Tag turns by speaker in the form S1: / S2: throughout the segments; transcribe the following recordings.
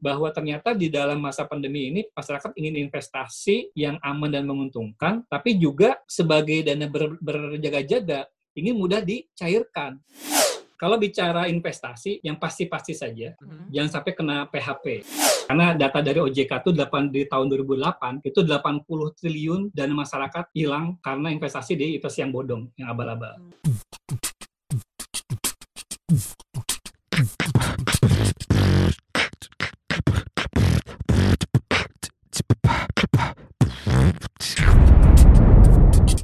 S1: bahwa ternyata di dalam masa pandemi ini masyarakat ingin investasi yang aman dan menguntungkan, tapi juga sebagai dana ber, berjaga-jaga ingin mudah dicairkan. Kalau bicara investasi, yang pasti-pasti saja,
S2: Mhm.
S1: jangan sampai kena PHP. Karena data dari OJK itu 8, di tahun 2008, itu 80 triliun dana masyarakat hilang karena investasi di investasi yang bodong, yang abal-abal.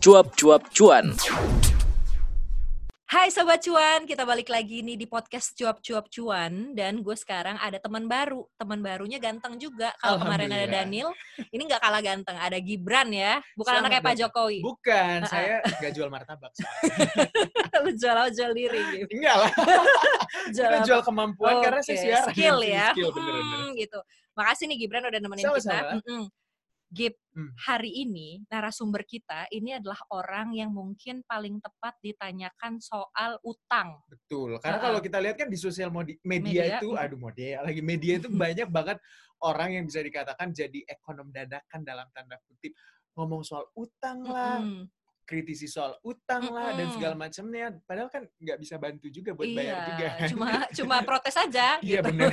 S3: Cuap-cuap cuan.
S2: Hai Sobat Cuan, kita balik lagi nih di podcast Cuap-Cuap Cuan Dan gue sekarang ada teman baru Teman barunya ganteng juga Kalau kemarin ada. Daniel Ini nggak kalah ganteng Ada Gibran ya Bukan
S4: Selamat
S2: anaknya Pak. Jokowi
S4: Bukan,
S2: ah.
S4: saya nggak jual martabak.
S2: Lu jual jual diri Gib.
S4: Enggak lah,
S2: Jual
S4: kita
S2: apa?
S4: jual kemampuan karena saya siaran.
S2: Skill ya
S4: Skill, bener-bener.
S2: Hmm, gitu Makasih nih Gibran udah nemenin
S4: Sama-sama.
S2: kita Mm-mm. Gib,
S4: Hmm.
S2: hari ini narasumber kita ini adalah orang yang mungkin paling tepat ditanyakan soal utang.
S4: Betul, karena
S2: Ah,
S4: kalau kita lihat kan di sosial
S2: Media,
S4: media, itu,
S2: mm.
S4: aduh model lagi media itu banyak banget orang yang bisa dikatakan jadi ekonom dadakan dalam tanda kutip ngomong soal utang lah, kritisi soal utang lah dan segala macamnya. Padahal kan nggak bisa bantu juga buat bayar juga.
S2: Iya, cuma cuma protes aja.
S4: Iya
S2: gitu.
S4: benar.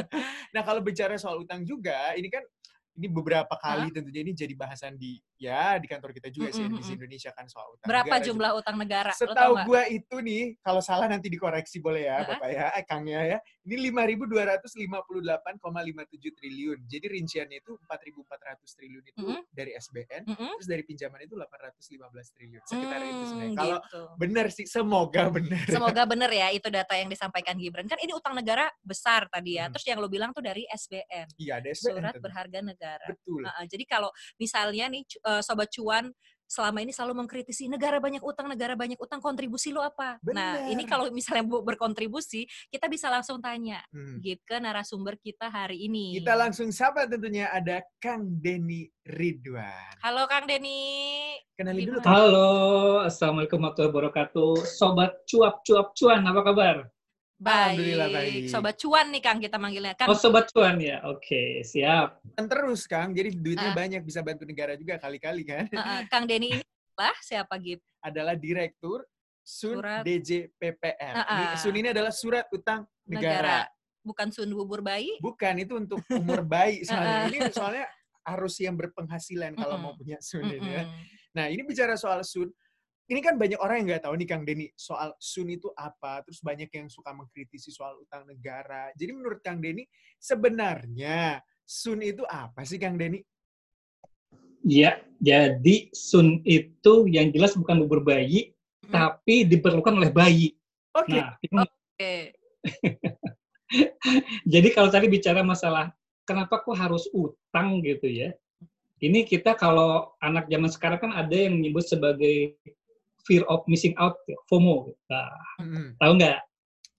S4: nah kalau bicara soal utang juga, ini kan ini beberapa kali tentunya ini jadi bahasan di ya di kantor kita juga sih
S2: Mm-mm,
S4: di
S2: mm-mm.
S4: Indonesia kan soal utang.
S2: Berapa
S4: negara juga.
S2: jumlah utang negara?
S4: Setahu gua itu nih, kalau salah nanti dikoreksi boleh ya,
S2: Heeh.
S4: Bapak ya, eh, Kangnya ya. Ini 5.258,57 triliun. Jadi rinciannya itu 4.400 triliun itu
S2: Mm-mm.
S4: dari SBN,
S2: Mm-mm.
S4: terus dari pinjaman itu 815 triliun. Sekitar itu
S2: Hmm,
S4: sebenarnya. Kalau
S2: gitu.
S4: benar sih, semoga benar.
S2: Semoga bener ya itu data yang disampaikan Gibran. Kan ini utang negara besar tadi ya.
S4: Hmm.
S2: Terus yang lo bilang tuh dari SBN,
S4: Iya, ada SBN.
S2: Surat
S4: tentu.
S2: Berharga Negara.
S4: Betul.
S2: Heeh, jadi kalau misalnya nih eh, sobat cuan selama ini selalu mengkritisi negara banyak utang, negara banyak utang, kontribusi lo apa? Nah, ini
S4: Bener.
S2: kalau misalnya bu- berkontribusi, kita bisa langsung tanya
S4: Hmm.
S2: Gib ke narasumber kita hari ini.
S4: Kita langsung sapa tentunya ada Kang Denny Ridwan.
S2: Halo Kang Denny.
S4: Kenalin dulu.
S1: Halo, Assalamualaikum warahmatullahi wabarakatuh. Sobat cuap-cuap cuan, apa kabar?
S4: Alhamdulillah baik.
S2: Sobat cuan nih Kang kita manggilnya kan.
S1: Oh, sobat cuan ya? Oke, siap.
S4: Dan terus Kang, jadi duitnya
S2: Ah.
S4: banyak bisa bantu negara juga kali-kali kan.
S2: Heeh, Kang Denny ini adalah siapa Gib?
S4: Adalah Direktur Sun
S2: Surat-
S4: DJPPR.
S2: Ah,
S4: Ini,
S2: ah.
S4: Sun ini adalah surat utang negara.
S2: Bukan sun bubur bayi?
S4: Bukan itu untuk umur bayi soalnya. ini soalnya harus yang berpenghasilan kalau
S2: Mm-mm.
S4: mau punya Sun ini ya. Nah, ini bicara soal Sun. Ini kan banyak orang yang nggak tahu nih Kang Denny soal Sun itu apa. Terus banyak yang suka mengkritisi soal utang negara. Jadi menurut Kang Denny sebenarnya Sun itu apa sih Kang Denny?
S1: Ya, jadi sun itu yang jelas bukan bubur bayi,
S2: Hmm.
S1: tapi diperlukan oleh bayi.
S4: Oke.
S1: Nah, ini-
S2: Oke.
S1: jadi kalau tadi bicara masalah kenapa kok harus utang gitu ya? Ini kita kalau anak zaman sekarang kan ada yang menyebut sebagai fear of missing out, FOMO. Nah,
S4: Mm-mm.
S1: tahu nggak?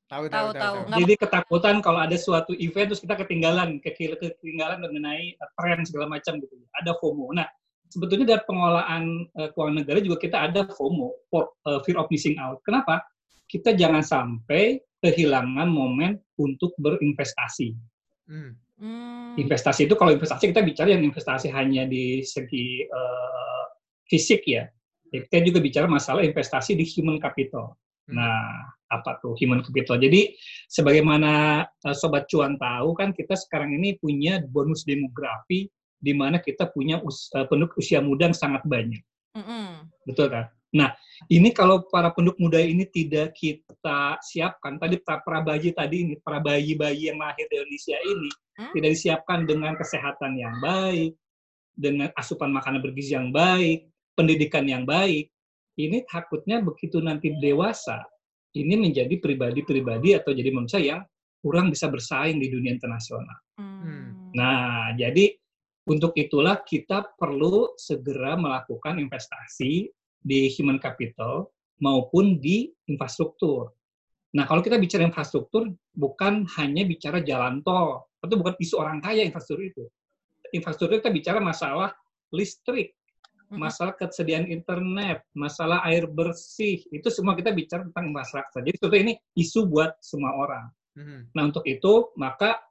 S4: Tahu
S2: Tahu,
S4: tahu
S1: Jadi ketakutan kalau ada suatu event terus kita ketinggalan, ketinggalan mengenai uh, tren segala macam gitu. Ada FOMO. Nah, sebetulnya dari pengelolaan uh, keuangan negara juga kita ada FOMO, for- uh, fear of missing out. Kenapa? Kita jangan sampai kehilangan momen untuk berinvestasi.
S4: Hmm.
S2: Hmm.
S1: Investasi itu kalau investasi kita bicara yang investasi hanya di segi uh, fisik ya. Ya, Kita juga bicara masalah investasi di human capital.
S4: Hmm.
S1: Nah, apa tuh human capital? Jadi, sebagaimana uh, sobat cuan tahu kan kita sekarang ini punya bonus demografi di mana kita punya us- uh, penduduk usia muda yang sangat banyak,
S2: Mm-mm.
S1: betul kan? Nah, ini kalau para penduduk muda ini tidak kita siapkan, tadi para bayi tadi ini, para bayi-bayi yang lahir di Indonesia ini
S2: Hmm?
S1: tidak disiapkan dengan kesehatan yang baik, dengan asupan makanan bergizi yang baik, pendidikan yang baik, ini takutnya begitu nanti dewasa, ini menjadi pribadi-pribadi atau jadi manusia yang kurang bisa bersaing di dunia internasional.
S2: Hmm.
S1: Nah, jadi untuk itulah kita perlu segera melakukan investasi di human capital maupun di infrastruktur. Nah, kalau kita bicara infrastruktur, bukan hanya bicara jalan tol, itu bukan isu orang kaya infrastruktur itu. Infrastruktur kita bicara masalah listrik. Masalah kesediaan internet, masalah air bersih, itu semua kita bicara tentang infrastruktur. Jadi sebetulnya ini isu buat semua orang. Nah, untuk itu, maka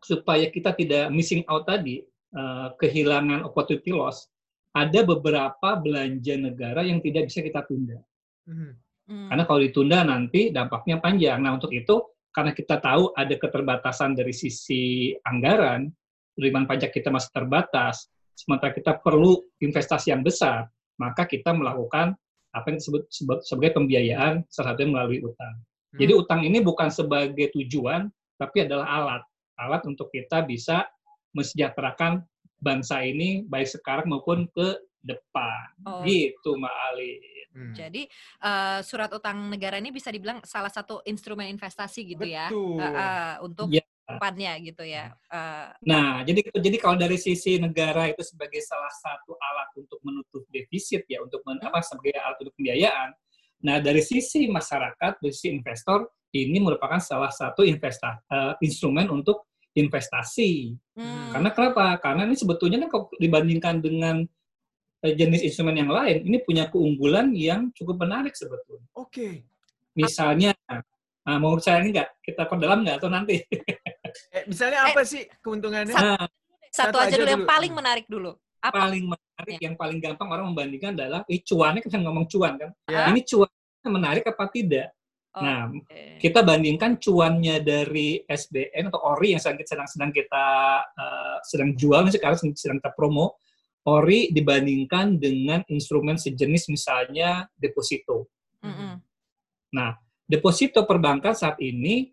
S1: supaya kita tidak missing out tadi, eh, kehilangan opportunity loss, ada beberapa belanja negara yang tidak bisa kita tunda.
S2: Hmm.
S1: Karena kalau ditunda nanti dampaknya panjang. Nah, untuk itu karena kita tahu ada keterbatasan dari sisi anggaran, penerimaan pajak kita masih terbatas, sementara kita perlu investasi yang besar, maka kita melakukan apa yang disebut sebagai pembiayaan, salah satunya melalui utang. Jadi
S4: Hmm.
S1: utang ini bukan sebagai tujuan, tapi adalah alat. Alat untuk kita bisa mesejahterakan bangsa ini baik sekarang maupun ke depan.
S2: Oh.
S1: Gitu, Mbak Ali.
S4: Hmm.
S2: Jadi eh, surat utang negara ini bisa dibilang salah satu instrumen investasi gitu ya.
S4: Betul.
S2: Eh, eh, untuk
S1: Iya.
S2: Depannya gitu ya. Eh,
S1: Nah, jadi jadi kalau dari sisi negara itu sebagai salah satu alat untuk menutup defisit ya, untuk men, apa sebagai alat untuk pembiayaan. Nah, dari sisi masyarakat, dari sisi investor, ini merupakan salah satu investa, eh, instrumen untuk investasi.
S2: hmm,
S1: Karena kenapa? Karena ini sebetulnya kan kalau dibandingkan dengan eh, jenis instrumen yang lain, ini punya keunggulan yang cukup menarik sebetulnya.
S4: Oke.
S1: Misalnya, nah, mau saya ini nggak? Kita perdalam nggak atau nanti?
S4: Eh, misalnya apa sih keuntungannya?
S1: Nah,
S2: satu,
S4: satu
S2: aja
S4: aja
S2: dulu yang
S4: dulu.
S2: paling menarik dulu. Apa?
S1: paling menarik, yang paling gampang orang membandingkan adalah, eh cuannya kan ngomong cuan kan?
S4: Ya.
S1: Ini cuannya menarik apa tidak?
S2: Oh,
S1: Nah,
S2: oke.
S1: kita bandingkan cuannya dari SBN atau ORI yang sedang sedang, kita eh, sedang jual nih sekarang sedang, sedang kita promo ORI dibandingkan dengan instrumen sejenis misalnya deposito.
S2: Mm-mm.
S1: Nah, deposito perbankan saat ini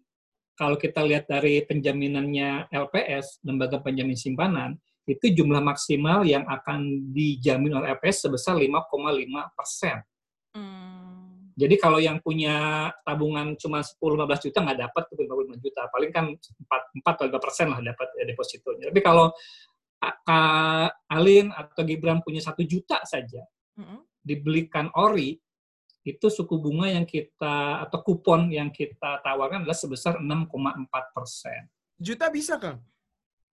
S1: kalau kita lihat dari penjaminannya LPS, lembaga penjamin simpanan, itu jumlah maksimal yang akan dijamin oleh LPS sebesar 5,5 persen.
S2: Hmm.
S1: Jadi kalau yang punya tabungan cuma 10-15 juta nggak dapat tuh 55 juta. Paling kan 4, 4 atau 5 persen lah dapat ya, depositonya. Tapi kalau A- Kak Alin atau Gibran punya satu juta saja,
S2: Mm-mm.
S1: dibelikan ori, itu suku bunga yang kita, atau kupon yang kita tawarkan adalah sebesar 6,4 persen.
S4: Juta bisa, Kang?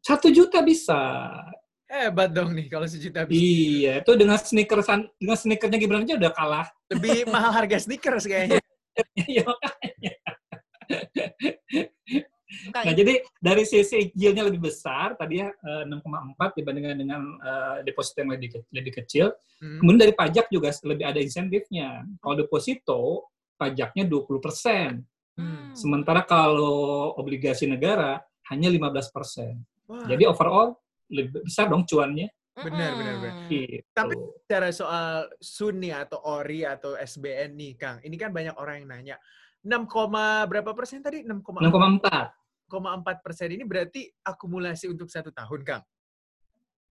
S1: Satu juta bisa.
S4: Hebat dong nih kalau sejuta bisa.
S1: Iya, itu dengan sneakersan, dengan sneakernya Gibran aja udah kalah.
S4: Lebih mahal harga sneakers kayaknya.
S1: Iya, makanya.
S2: Kang,
S1: Nah, jadi dari sisi yieldnya lebih besar, tadi ya eh, 6,4 dibandingkan dengan eh, deposito yang lebih, ke- lebih kecil.
S4: Hmm.
S1: Kemudian dari pajak juga lebih ada insentifnya. Kalau deposito, pajaknya 20 persen.
S2: Hmm.
S1: Sementara kalau obligasi negara, hanya 15 persen.
S4: Wah,
S1: Jadi overall, lebih besar dong cuannya.
S4: Benar, benar, benar.
S1: Gitu.
S4: Tapi bicara soal Sunni atau Ori atau SBN nih, Kang. Ini kan banyak orang yang nanya. 6, koma berapa persen tadi? 6,4
S1: 6,4.
S4: persen ini berarti akumulasi untuk satu tahun, Kang.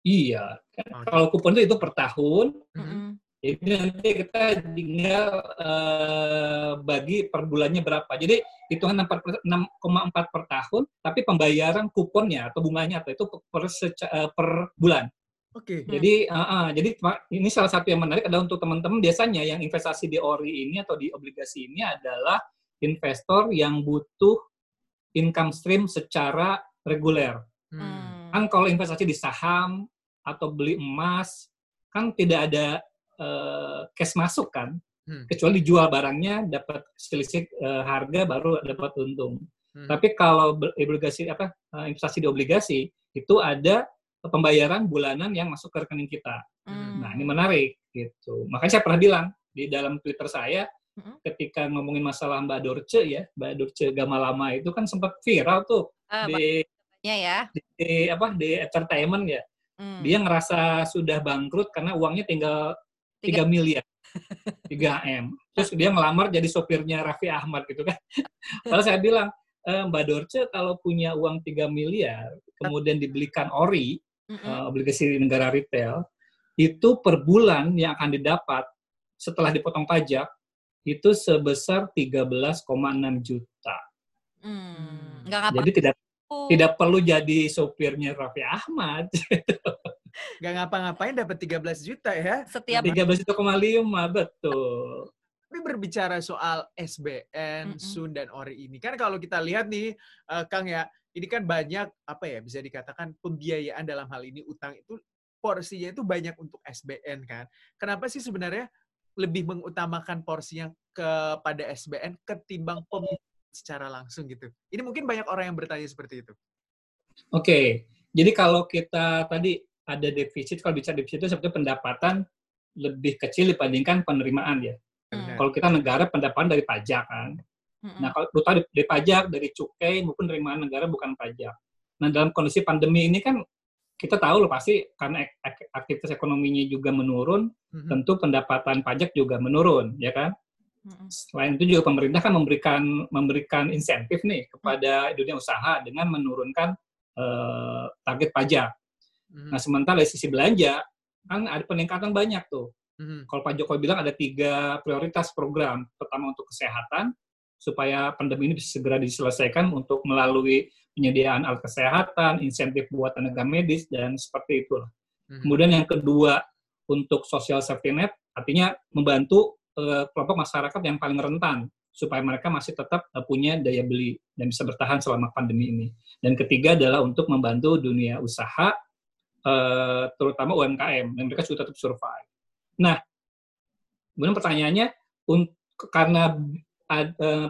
S1: Iya.
S4: Oke.
S1: Kalau kupon itu, itu per tahun,
S4: Mhm.
S2: Mm-mm.
S1: Jadi nanti kita tinggal eh, bagi per bulannya berapa. Jadi hitungan 6 per- 6,4 per tahun, tapi pembayaran kuponnya atau bunganya atau itu per, seca- eh, per bulan.
S4: Oke.
S2: Hmm.
S1: Jadi eh, eh, jadi Pak, ini salah satu yang menarik adalah untuk teman-teman biasanya yang investasi di ori ini atau di obligasi ini adalah investor yang butuh income stream secara reguler.
S4: Hmm.
S1: Kan kalau investasi di saham atau beli emas kan tidak ada eh, cash masuk kan,
S4: Hmm.
S1: kecuali dijual barangnya dapat selisih eh, harga baru dapat untung.
S4: Hmm.
S1: Tapi kalau obligasi apa eh, investasi di obligasi itu ada pembayaran bulanan yang masuk ke rekening kita.
S2: Hmm.
S1: Nah ini menarik gitu. Makanya saya pernah bilang di dalam Twitter saya
S2: Mm-mm.
S1: ketika ngomongin masalah Mbak Dorce ya, Mbak Dorce Gamalama itu kan sempat viral tuh
S2: Ah,
S1: di,
S2: banyaknya ya.
S1: di apa di entertainment ya.
S2: Hmm.
S1: Dia ngerasa sudah bangkrut karena uangnya tinggal
S2: Tiga-
S1: 3 miliar. 3 M. Terus dia ngelamar jadi sopirnya Raffi Ahmad gitu kan. Lalu saya bilang, e, Mbak Dorce kalau punya uang 3 miliar, kemudian dibelikan ori,
S2: Mm-mm.
S1: eh, obligasi negara retail, itu per bulan yang akan didapat setelah dipotong pajak, itu sebesar 13,6 juta.
S2: Hmm. Ngapa
S1: Jadi tidak tidak perlu jadi sopirnya Raffi Ahmad.
S4: Gak ngapa-ngapain dapat 13 juta ya.
S2: setiap
S1: 13,5 betul.
S4: Tapi berbicara soal SBN,
S2: Mm-mm.
S4: Sun, dan Ori ini, kan kalau kita lihat nih, eh, Kang ya, ini kan banyak, apa ya, bisa dikatakan pembiayaan dalam hal ini, utang itu, porsinya itu banyak untuk SBN kan. Kenapa sih sebenarnya lebih mengutamakan porsinya kepada SBN ketimbang pembiayaan secara langsung gitu? Ini mungkin banyak orang yang bertanya seperti itu.
S1: Oke, jadi kalau kita tadi ada defisit, kalau bicara defisit itu sebetulnya pendapatan lebih kecil dibandingkan penerimaan ya.
S2: Hmm.
S1: Kalau kita negara pendapatan dari pajak kan.
S2: Mm-mm.
S1: Nah, kalau tahu dari, dari pajak, dari cukai maupun penerimaan negara bukan pajak. Nah, dalam kondisi pandemi ini kan kita tahu loh pasti karena ak- ak- aktivitas ekonominya juga menurun,
S4: Mhm.
S1: tentu pendapatan pajak juga menurun, ya kan? Selain itu juga pemerintah kan memberikan memberikan insentif nih kepada dunia usaha dengan menurunkan eh, target pajak.
S4: Mhm.
S1: Nah, sementara dari sisi belanja kan ada peningkatan banyak tuh.
S4: Mhm.
S1: Kalau Pak Jokowi bilang ada tiga prioritas program. Pertama untuk kesehatan, supaya pandemi ini bisa segera diselesaikan untuk melalui penyediaan alat kesehatan, insentif buat tenaga medis, dan seperti itulah.
S4: Mhm.
S1: Kemudian yang kedua, untuk social safety net, artinya membantu eh, kelompok masyarakat yang paling rentan, supaya mereka masih tetap eh, punya daya beli dan bisa bertahan selama pandemi ini. Dan ketiga adalah untuk membantu dunia usaha, eh, terutama UMKM, dan mereka juga tetap survive. Nah, kemudian pertanyaannya, karena ad- eh,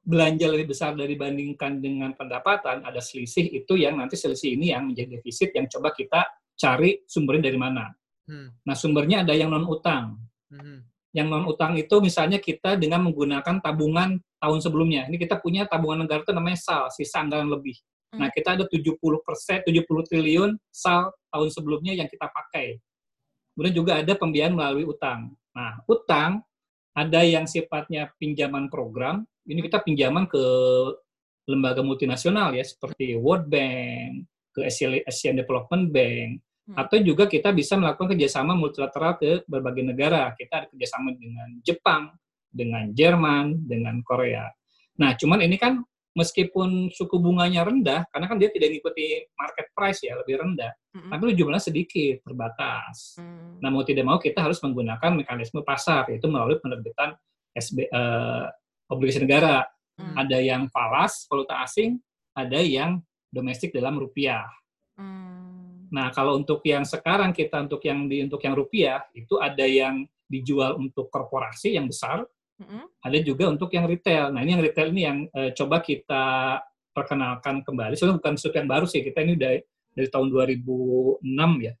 S1: belanja lebih besar dibandingkan dengan pendapatan, ada selisih itu yang nanti selisih ini yang menjadi defisit yang coba kita cari sumbernya dari mana.
S4: Mhm.
S1: Nah, sumbernya ada yang non-utang.
S4: Mhm.
S1: Yang non-utang itu misalnya kita dengan menggunakan tabungan tahun sebelumnya. Ini kita punya tabungan negara itu namanya SAL, sisa anggaran lebih. Nah, kita ada 70 persen, 70 triliun SAL tahun sebelumnya yang kita pakai. Kemudian juga ada pembiayaan melalui utang. Nah, utang ada yang sifatnya pinjaman program, ini kita pinjaman ke lembaga multinasional ya, seperti World Bank, ke Asian Development Bank,
S2: Hmm.
S1: atau juga kita bisa melakukan kerjasama multilateral ke berbagai negara. Kita ada kerjasama dengan Jepang, dengan Jerman, dengan Korea. Nah, cuman ini kan meskipun suku bunganya rendah, karena kan dia tidak mengikuti market price ya, lebih rendah,
S2: Mm-mm.
S1: tapi jumlahnya sedikit, terbatas.
S2: Mm.
S1: Nah, mau tidak mau kita harus menggunakan mekanisme pasar, yaitu melalui penerbitan SB, eh, obligasi negara.
S2: Mm.
S1: Ada yang falas, valuta asing, ada yang domestik dalam rupiah.
S2: Mm.
S1: Nah, kalau untuk yang sekarang kita untuk yang di untuk yang rupiah itu ada yang dijual untuk korporasi yang besar,
S2: Mm-mm.
S1: ada juga untuk yang retail. Nah, ini yang retail ini yang eh, coba kita perkenalkan kembali. Sebenarnya bukan sesuatu yang baru sih. Kita ini udah dari tahun 2006 ya.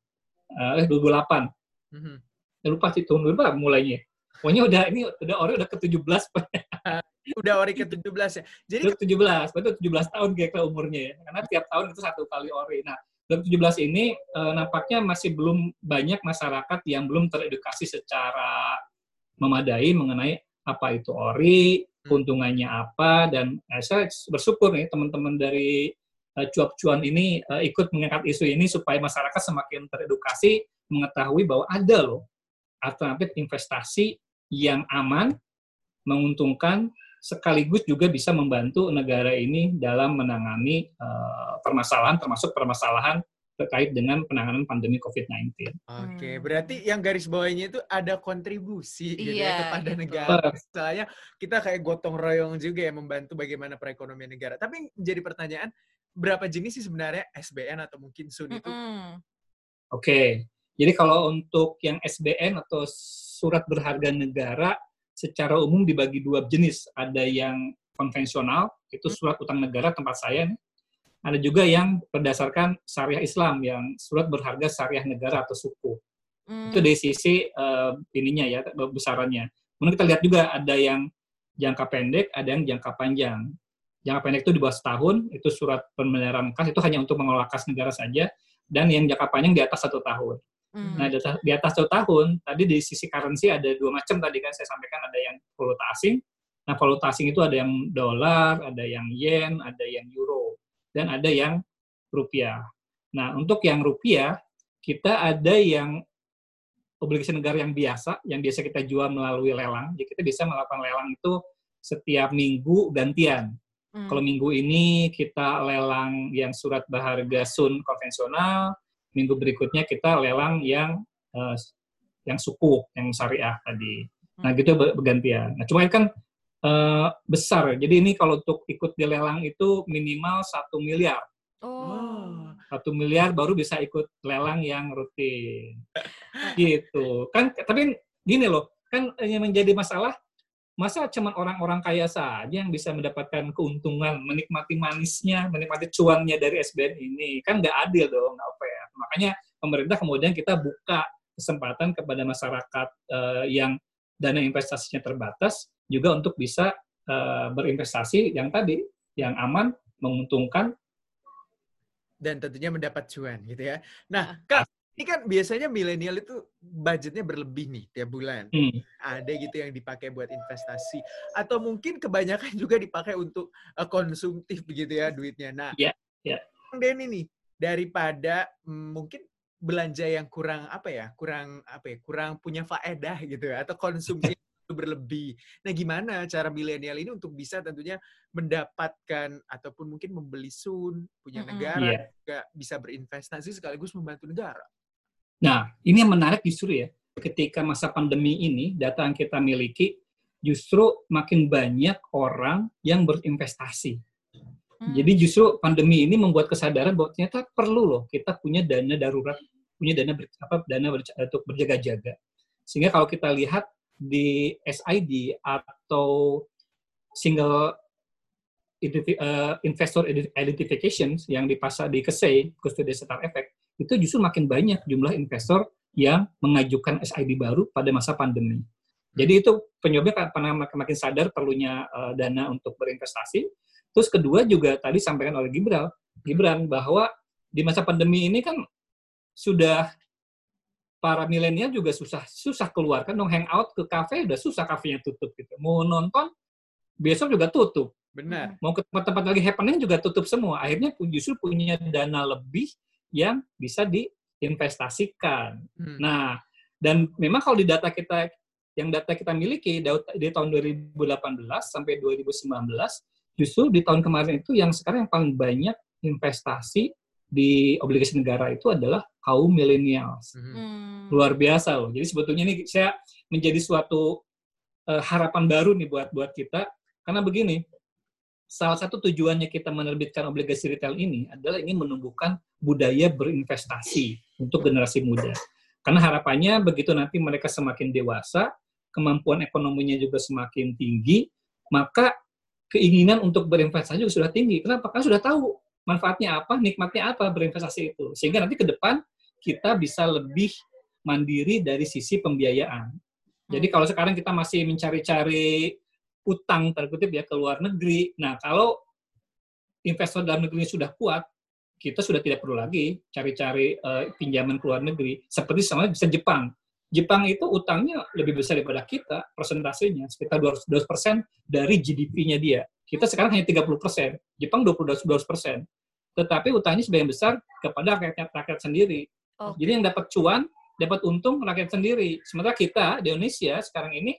S1: Eh 2008.
S4: Mhm.
S1: Ya, lupa sih tahun berapa mulainya. Pokoknya udah ini udah ori udah ke-17
S4: Udah ori ke-17 ya. Jadi
S1: Udah 17, betul 17 tahun kira-kira umurnya ya. Karena tiap tahun itu satu kali ori. Nah, 2017 ini eh, nampaknya masih belum banyak masyarakat yang belum teredukasi secara memadai mengenai apa itu ori, keuntungannya apa, dan eh, saya bersyukur nih teman-teman dari eh, cuap-cuan ini eh, ikut mengangkat isu ini supaya masyarakat semakin teredukasi, mengetahui bahwa ada loh alternatif investasi yang aman, menguntungkan, sekaligus juga bisa membantu negara ini dalam menangani eh, permasalahan, termasuk permasalahan terkait dengan penanganan pandemi COVID-19.
S4: Oke,
S2: Hmm.
S4: berarti yang garis bawahnya itu ada kontribusi gitu ya
S2: Iya,
S4: kepada
S2: gitu.
S4: negara. Misalnya kita kayak gotong royong juga ya membantu bagaimana perekonomian negara. Tapi jadi pertanyaan, berapa jenis sih sebenarnya SBN atau mungkin SUN itu?
S2: Mm-mm.
S1: Oke, jadi kalau untuk yang SBN atau surat berharga negara secara umum dibagi dua jenis. Ada yang konvensional, itu surat utang negara tempat saya. Ada juga yang berdasarkan syariah Islam, yang surat berharga syariah negara atau suku.
S2: Mm.
S1: Itu dari sisi eh, ininya ya, besarannya. Kemudian kita lihat juga ada yang jangka pendek, ada yang jangka panjang. Jangka pendek itu di bawah setahun, itu surat pembayaran kas, itu hanya untuk mengelola kas negara saja. Dan yang jangka panjang di atas satu tahun.
S2: Mm.
S1: Nah, di atas, di atas satu tahun, tadi di sisi currency ada dua macam tadi kan saya sampaikan, ada yang valuta asing. Nah, valuta asing itu ada yang dolar, ada yang yen, ada yang euro, dan ada yang rupiah. Nah, untuk yang rupiah, kita ada yang obligasi negara yang biasa, yang biasa kita jual melalui lelang. Jadi kita bisa melakukan lelang itu setiap minggu gantian.
S2: Mm.
S1: Kalau minggu ini kita lelang yang surat berharga sun konvensional, minggu berikutnya kita lelang yang eh, yang suku, yang syariah tadi. Nah, gitu ber- bergantian. Nah, cuma kan eh, besar. Jadi ini kalau untuk ikut di lelang itu minimal satu miliar.
S2: Oh.
S1: Satu miliar baru bisa ikut lelang yang rutin. gitu. Kan tapi gini loh, kan yang menjadi masalah masa cuma orang-orang kaya saja yang bisa mendapatkan keuntungan, menikmati manisnya, menikmati cuannya dari SBN ini? Kan nggak adil dong, nggak fair. Makanya pemerintah kemudian kita buka kesempatan kepada masyarakat uh, yang dana investasinya terbatas juga untuk bisa uh, berinvestasi yang tadi yang aman, menguntungkan
S4: dan tentunya mendapat cuan gitu ya. Nah, Kak, ini kan biasanya milenial itu budgetnya berlebih nih tiap bulan. Hmm. Ada gitu yang dipakai buat investasi atau mungkin kebanyakan juga dipakai untuk uh, konsumtif begitu ya duitnya. Nah,
S1: yeah, yeah.
S4: Denny nih daripada mm, mungkin belanja yang kurang apa ya kurang apa ya kurang punya faedah gitu ya atau konsumsi berlebih. Nah, gimana cara milenial ini untuk bisa tentunya mendapatkan ataupun mungkin membeli sun punya negara yeah. juga bisa berinvestasi sekaligus membantu negara.
S1: Nah, ini yang menarik justru ya. Ketika masa pandemi ini, data yang kita miliki justru makin banyak orang yang berinvestasi. Hmm. Jadi justru pandemi ini membuat kesadaran bahwa ternyata perlu loh kita punya dana darurat punya dana ber, apa dana ber, untuk berjaga-jaga. Sehingga kalau kita lihat di SID atau single uh, investor identification yang dipasar di KSEI, Custodial Setar Effect, itu justru makin banyak jumlah investor yang mengajukan SID baru pada masa pandemi. Jadi itu penyebabnya karena makin sadar perlunya uh, dana untuk berinvestasi. Terus kedua juga tadi sampaikan oleh Gibran, Gibran bahwa di masa pandemi ini kan sudah para milenial juga susah susah keluar kan dong hangout ke kafe udah susah kafenya tutup gitu. Mau nonton besok juga tutup.
S4: Benar.
S1: Mau ke tempat-tempat lagi happening juga tutup semua. Akhirnya justru punya dana lebih yang bisa diinvestasikan. Hmm. nah dan memang kalau di data kita yang data kita miliki di tahun 2018 sampai 2019 justru di tahun kemarin itu yang sekarang yang paling banyak investasi di obligasi negara itu adalah kaum milenials. Mhm. Hmm. Luar biasa loh. Jadi sebetulnya ini saya menjadi suatu uh, harapan baru nih buat buat kita karena begini. Salah satu tujuannya kita menerbitkan obligasi retail ini adalah ingin menumbuhkan budaya berinvestasi untuk generasi muda. Karena harapannya begitu nanti mereka semakin dewasa, kemampuan ekonominya juga semakin tinggi, maka keinginan untuk berinvestasi juga sudah tinggi. Kenapa? Karena sudah tahu manfaatnya apa, nikmatnya apa berinvestasi itu. Sehingga nanti ke depan kita bisa lebih mandiri dari sisi pembiayaan. Jadi hmm. kalau sekarang kita masih mencari-cari utang terkutip ya ke luar negeri. Nah, kalau investor dalam negeri sudah kuat, kita sudah tidak perlu lagi cari-cari uh, pinjaman ke luar negeri. Seperti sama bisa Jepang. Jepang itu utangnya lebih besar daripada kita, persentasenya sekitar 200 persen dari GDP-nya dia. Kita sekarang hanya 30 persen, Jepang 22 persen. Tetapi utangnya sebagian besar kepada rakyat, rakyat sendiri. Okay. Jadi yang dapat cuan, dapat untung rakyat sendiri. Sementara kita di Indonesia sekarang ini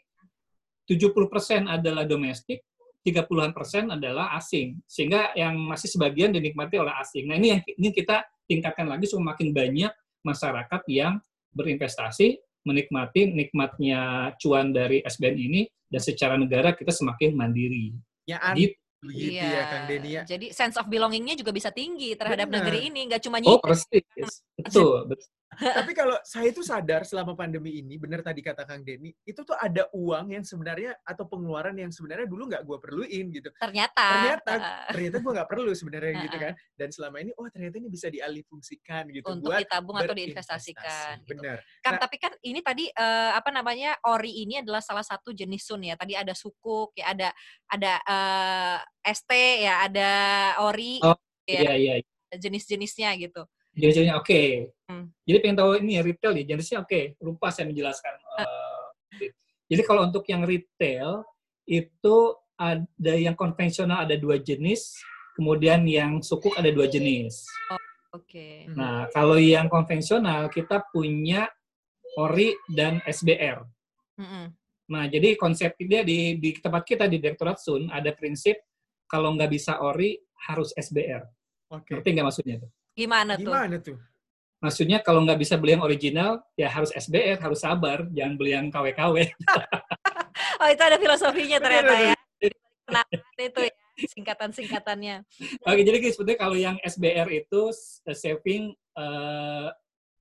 S1: 70 persen adalah domestik, 30-an persen adalah asing. Sehingga yang masih sebagian dinikmati oleh asing. Nah ini yang ini kita tingkatkan lagi semakin banyak masyarakat yang berinvestasi, menikmati nikmatnya cuan dari SBN ini, dan secara negara kita semakin mandiri.
S4: Ya, gitu. Begitu iya. ya Kang Denny ya.
S2: Jadi sense of belongingnya juga bisa tinggi terhadap Benar. negeri ini, nggak cuma
S1: nyicip. Oh persis, betul. betul.
S4: Tapi kalau saya itu sadar selama pandemi ini, benar tadi kata Kang Denny, itu tuh ada uang yang sebenarnya atau pengeluaran yang sebenarnya dulu nggak gue perluin gitu.
S2: Ternyata.
S4: Ternyata, uh. ternyata gue nggak perlu sebenarnya uh. gitu kan. Dan selama ini, oh ternyata ini bisa dialih fungsikan gitu.
S2: Untuk buat ditabung atau diinvestasikan.
S4: Gitu. Benar.
S2: Kan, nah, tapi kan ini tadi uh, apa namanya ori ini adalah salah satu jenis sun ya. Tadi ada sukuk, ya ada ada uh, eh, ST ya, ada ori.
S1: Oh, ya. iya iya.
S2: Jenis-jenisnya gitu.
S1: Jenisnya oke. Okay. Hmm. Jadi pengen tahu ini ya, retail ya, jenisnya oke. Okay. Lupa saya menjelaskan. Uh, jadi kalau untuk yang retail itu ada yang konvensional ada dua jenis, kemudian yang sukuk ada dua jenis.
S2: Oh, oke. Okay.
S1: Nah kalau yang konvensional kita punya ori dan SBR. Mm -hmm. Nah jadi konsep dia di, di tempat kita di Direktorat Sun ada prinsip kalau nggak bisa ori harus SBR. Okay. Ngerti nggak maksudnya tuh?
S2: Gimana tuh?
S4: Gimana tuh?
S1: Maksudnya kalau nggak bisa beli yang original, ya harus SBR, harus sabar, jangan beli yang KW-KW.
S2: oh itu ada filosofinya ternyata ya. Kenapa itu ya singkatan-singkatannya.
S1: Oke, jadi sebetulnya kalau yang SBR itu eh, saving uh,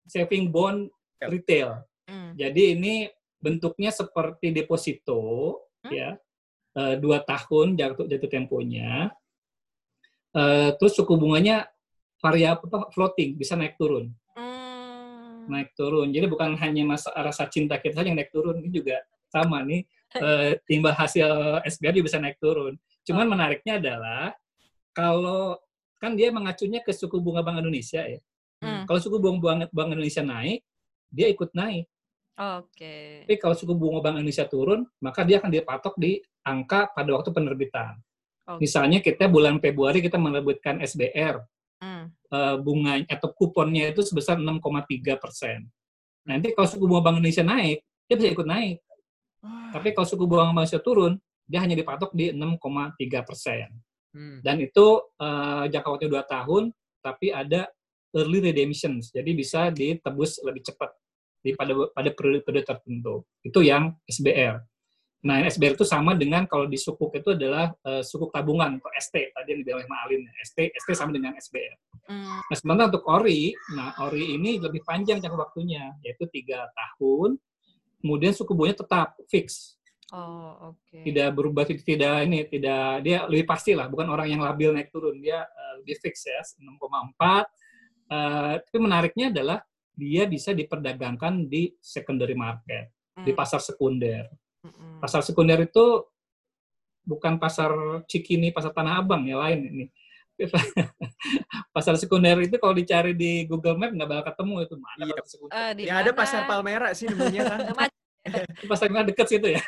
S1: saving bond retail. Hmm. Jadi ini bentuknya seperti deposito, hmm? ya, eh, dua tahun jatuh jatuh temponya. Eh, terus suku bunganya variabel apa, floating, bisa naik turun,
S2: Hmm.
S1: naik turun. Jadi bukan hanya masa rasa cinta kita saja yang naik turun, ini juga sama nih eh, imbal hasil SBR juga bisa naik turun. Cuman menariknya adalah kalau kan dia mengacunya ke suku bunga Bank Indonesia ya.
S2: Hmm.
S1: Kalau suku bunga Bank, Bank Indonesia naik, dia ikut naik.
S2: Oke.
S1: Tapi kalau suku bunga Bank Indonesia turun, maka dia akan dipatok di angka pada waktu penerbitan.
S2: Oke.
S1: Misalnya kita bulan Februari kita menerbitkan SBR,
S2: Hmm.
S1: eh, bunga atau kuponnya itu sebesar 6,3 persen. Nanti kalau suku bunga Bank Indonesia naik, dia bisa ikut naik. Tapi kalau suku bunga Bank Indonesia turun, dia hanya dipatok di 6,3 persen.
S4: Hmm.
S1: Dan itu eh, jangka waktu 2 tahun, tapi ada early redemptions, jadi bisa ditebus lebih cepat di pada pada periode tertentu. Itu yang SBR. Nah, SBR itu sama dengan kalau di sukuk itu adalah eh, sukuk tabungan atau ST tadi yang dibilang oleh Mak Alin. ST ST sama dengan SBR.
S2: Hmm.
S1: Nah, sementara untuk ORI, nah ORI ini lebih panjang jangka waktunya, yaitu tiga tahun. Kemudian suku bunganya tetap fix,
S2: Oh, oke.
S1: tidak berubah, tidak ini, tidak dia lebih pasti lah, bukan orang yang labil naik turun, dia eh, lebih fix ya 6,4. Eh, tapi menariknya adalah dia bisa diperdagangkan di secondary market, di
S2: Hmm.
S1: pasar sekunder.
S2: Mm-mm.
S1: Pasar sekunder itu bukan pasar Cikini, pasar Tanah Abang ya lain ini. pasar sekunder itu kalau dicari di Google Map nggak bakal ketemu itu mana
S4: Iya.
S1: pasar sekunder.
S2: Di
S4: Yang ada pasar Palmera sih namanya kan.
S1: Pasar sekunder deket situ ya.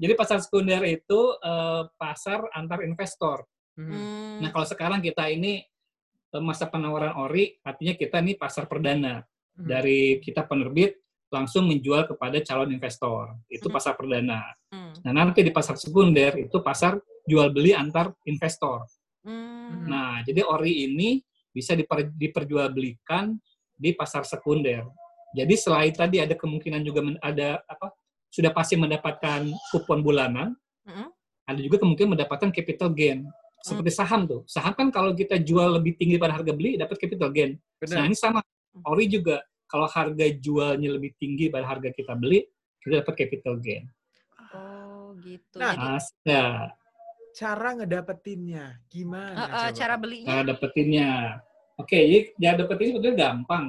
S1: Jadi pasar sekunder itu eh, pasar antar investor.
S4: Hmm.
S2: Hmm.
S1: Nah kalau sekarang kita ini eh, masa penawaran ori, artinya kita ini pasar perdana
S4: Hmm.
S1: dari kita penerbit langsung menjual kepada calon investor. Itu
S2: Mhm.
S1: pasar perdana.
S2: Hmm.
S1: Nah nanti di pasar sekunder itu pasar jual beli antar investor.
S2: Hmm.
S1: Nah jadi ori ini bisa diper- diperjualbelikan di pasar sekunder. Jadi selain tadi ada kemungkinan juga men- ada apa sudah pasti mendapatkan kupon bulanan,
S2: Mm-mm.
S1: ada juga kemungkinan mendapatkan capital gain. Seperti saham tuh. Saham kan kalau kita jual lebih tinggi pada harga beli dapat capital gain. Nah
S4: Benar.
S1: ini sama. Ori juga kalau harga jualnya lebih tinggi pada harga kita beli, kita dapat capital gain.
S2: Oh, gitu.
S4: Nah,
S2: Jadi
S1: Nah, ya,
S4: Cara ngedapetinnya gimana?
S2: eh,
S4: coba?
S2: cara belinya
S1: cara dapetinnya. Oke, jadi cara dapetin sebetulnya gampang.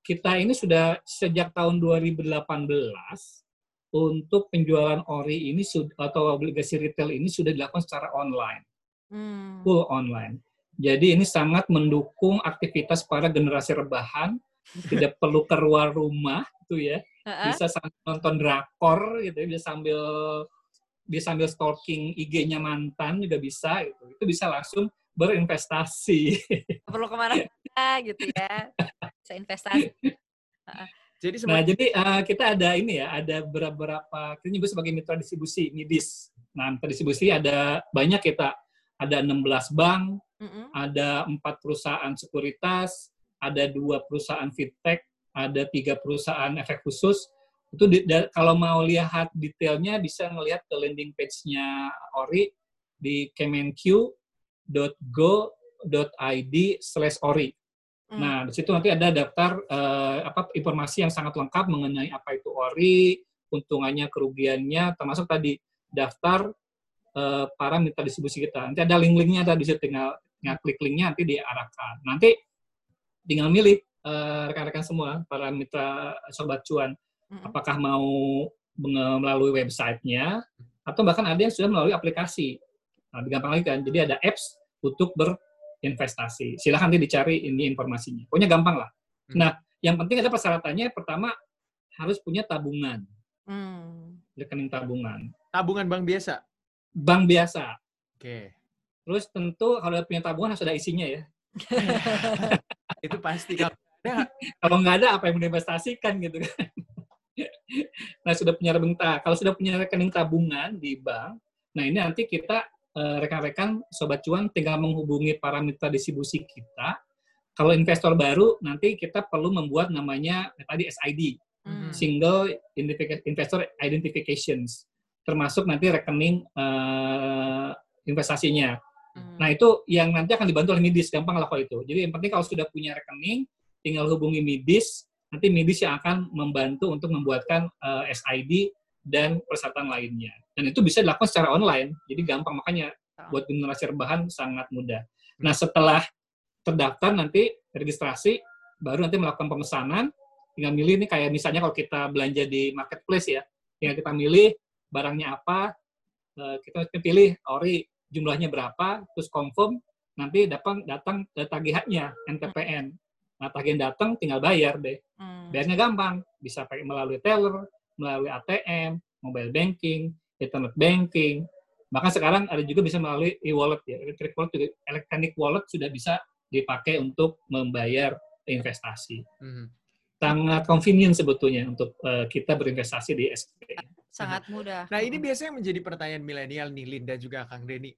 S1: Kita ini sudah sejak tahun 2018 untuk penjualan ori ini atau obligasi retail ini sudah dilakukan secara online,
S2: Hmm.
S1: full online. Jadi ini sangat mendukung aktivitas para generasi rebahan, tidak perlu keluar rumah, gitu ya. Bisa sambil nonton drakor gitu ya, bisa sambil bisa sambil stalking IG-nya mantan juga bisa gitu. Itu bisa langsung berinvestasi.
S2: Perlu ke mana-mana gitu ya. Bisa investasi.
S4: Jadi
S1: Nah, jadi eh, kita ada ini ya, ada beberapa kita nyebut sebagai mitra distribusi, MIDIS. Nah, mitra distribusi ada banyak kita. Ada 16 bank,
S2: Mm-mm.
S1: ada empat perusahaan sekuritas, ada dua perusahaan fintech, ada tiga perusahaan efek khusus. Itu di- da- kalau mau lihat detailnya bisa ngelihat ke landing page-nya Ori di kemenq.go.id slash Ori.
S2: Hmm.
S1: Nah, di situ nanti ada daftar eh, apa informasi yang sangat lengkap mengenai apa itu ori, keuntungannya, kerugiannya, termasuk tadi daftar eh, para mitra distribusi kita. Nanti ada link-linknya tadi, tinggal, tinggal klik linknya nanti diarahkan. Nanti tinggal milih eh, rekan-rekan semua para mitra sobat cuan, apakah mau melalui websitenya atau bahkan ada yang sudah melalui aplikasi. Nah, lebih gampang lagi kan. Jadi ada apps untuk berinvestasi. Silahkan nanti dicari ini informasinya. Pokoknya gampang lah.
S4: Hmm.
S1: Nah, yang penting ada persyaratannya. Pertama, harus punya tabungan,
S2: Hmm.
S1: rekening tabungan.
S4: tabungan bank biasa.
S1: Bank biasa.
S4: Oke.
S1: Terus tentu kalau punya tabungan harus ada isinya ya.
S4: Itu pasti kalau ada
S1: Kalau nggak ada, apa yang diinvestasikan gitu kan. nah, sudah punya rekening kalau sudah punya rekening tabungan di bank, nah ini nanti kita eh, rekan-rekan sobat cuan tinggal menghubungi para mitra distribusi kita. Kalau investor baru nanti kita perlu membuat namanya eh, tadi SID,
S2: Hmm.
S1: Single Investor Identifications, termasuk nanti rekening eh, investasinya.
S2: Hmm.
S1: Nah, itu yang nanti akan dibantu oleh MIDIS, gampang lah kalau itu. Jadi yang penting kalau sudah punya rekening, tinggal hubungi MIDIS, nanti MIDIS yang akan membantu untuk membuatkan eh, SID dan persyaratan lainnya. Dan itu bisa dilakukan secara online, jadi gampang makanya
S2: Oh.
S1: buat generasi rebahan sangat mudah. Nah setelah terdaftar nanti registrasi, baru nanti melakukan pemesanan, tinggal milih nih kayak misalnya kalau kita belanja di marketplace ya, tinggal kita milih barangnya apa, eh, kita pilih ori jumlahnya berapa, terus confirm, nanti datang datang eh, tagihannya NTPN. Nah tagihan datang tinggal bayar deh.
S2: Hmm.
S1: Bayarnya gampang, bisa pakai melalui teller, melalui ATM, mobile banking, internet banking. Bahkan sekarang ada juga bisa melalui e-wallet ya, electronic wallet juga, electronic wallet sudah bisa dipakai untuk membayar investasi.
S4: Mhm.
S1: Sangat convenient sebetulnya untuk eh, kita berinvestasi di SPP.
S2: Sangat mudah.
S4: Nah ini biasanya menjadi pertanyaan milenial nih Linda juga Kang Denny.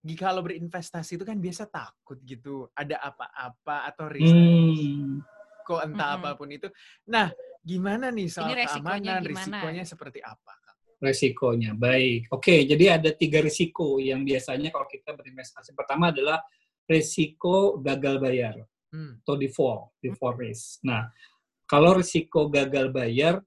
S4: Jika Kalau berinvestasi itu kan biasa takut gitu, ada apa-apa atau risiko
S1: Hmm,
S4: entah
S2: Mm-mm.
S4: apa pun itu. Nah, gimana nih soal
S2: Ini resikonya
S4: keamanan,
S2: gimana?
S4: risikonya seperti apa? Kang?
S1: resikonya baik. Oke, jadi ada tiga risiko yang biasanya kalau kita berinvestasi. Pertama adalah risiko gagal bayar.
S4: Hmm.
S1: atau default, default risk. Nah, kalau risiko gagal bayar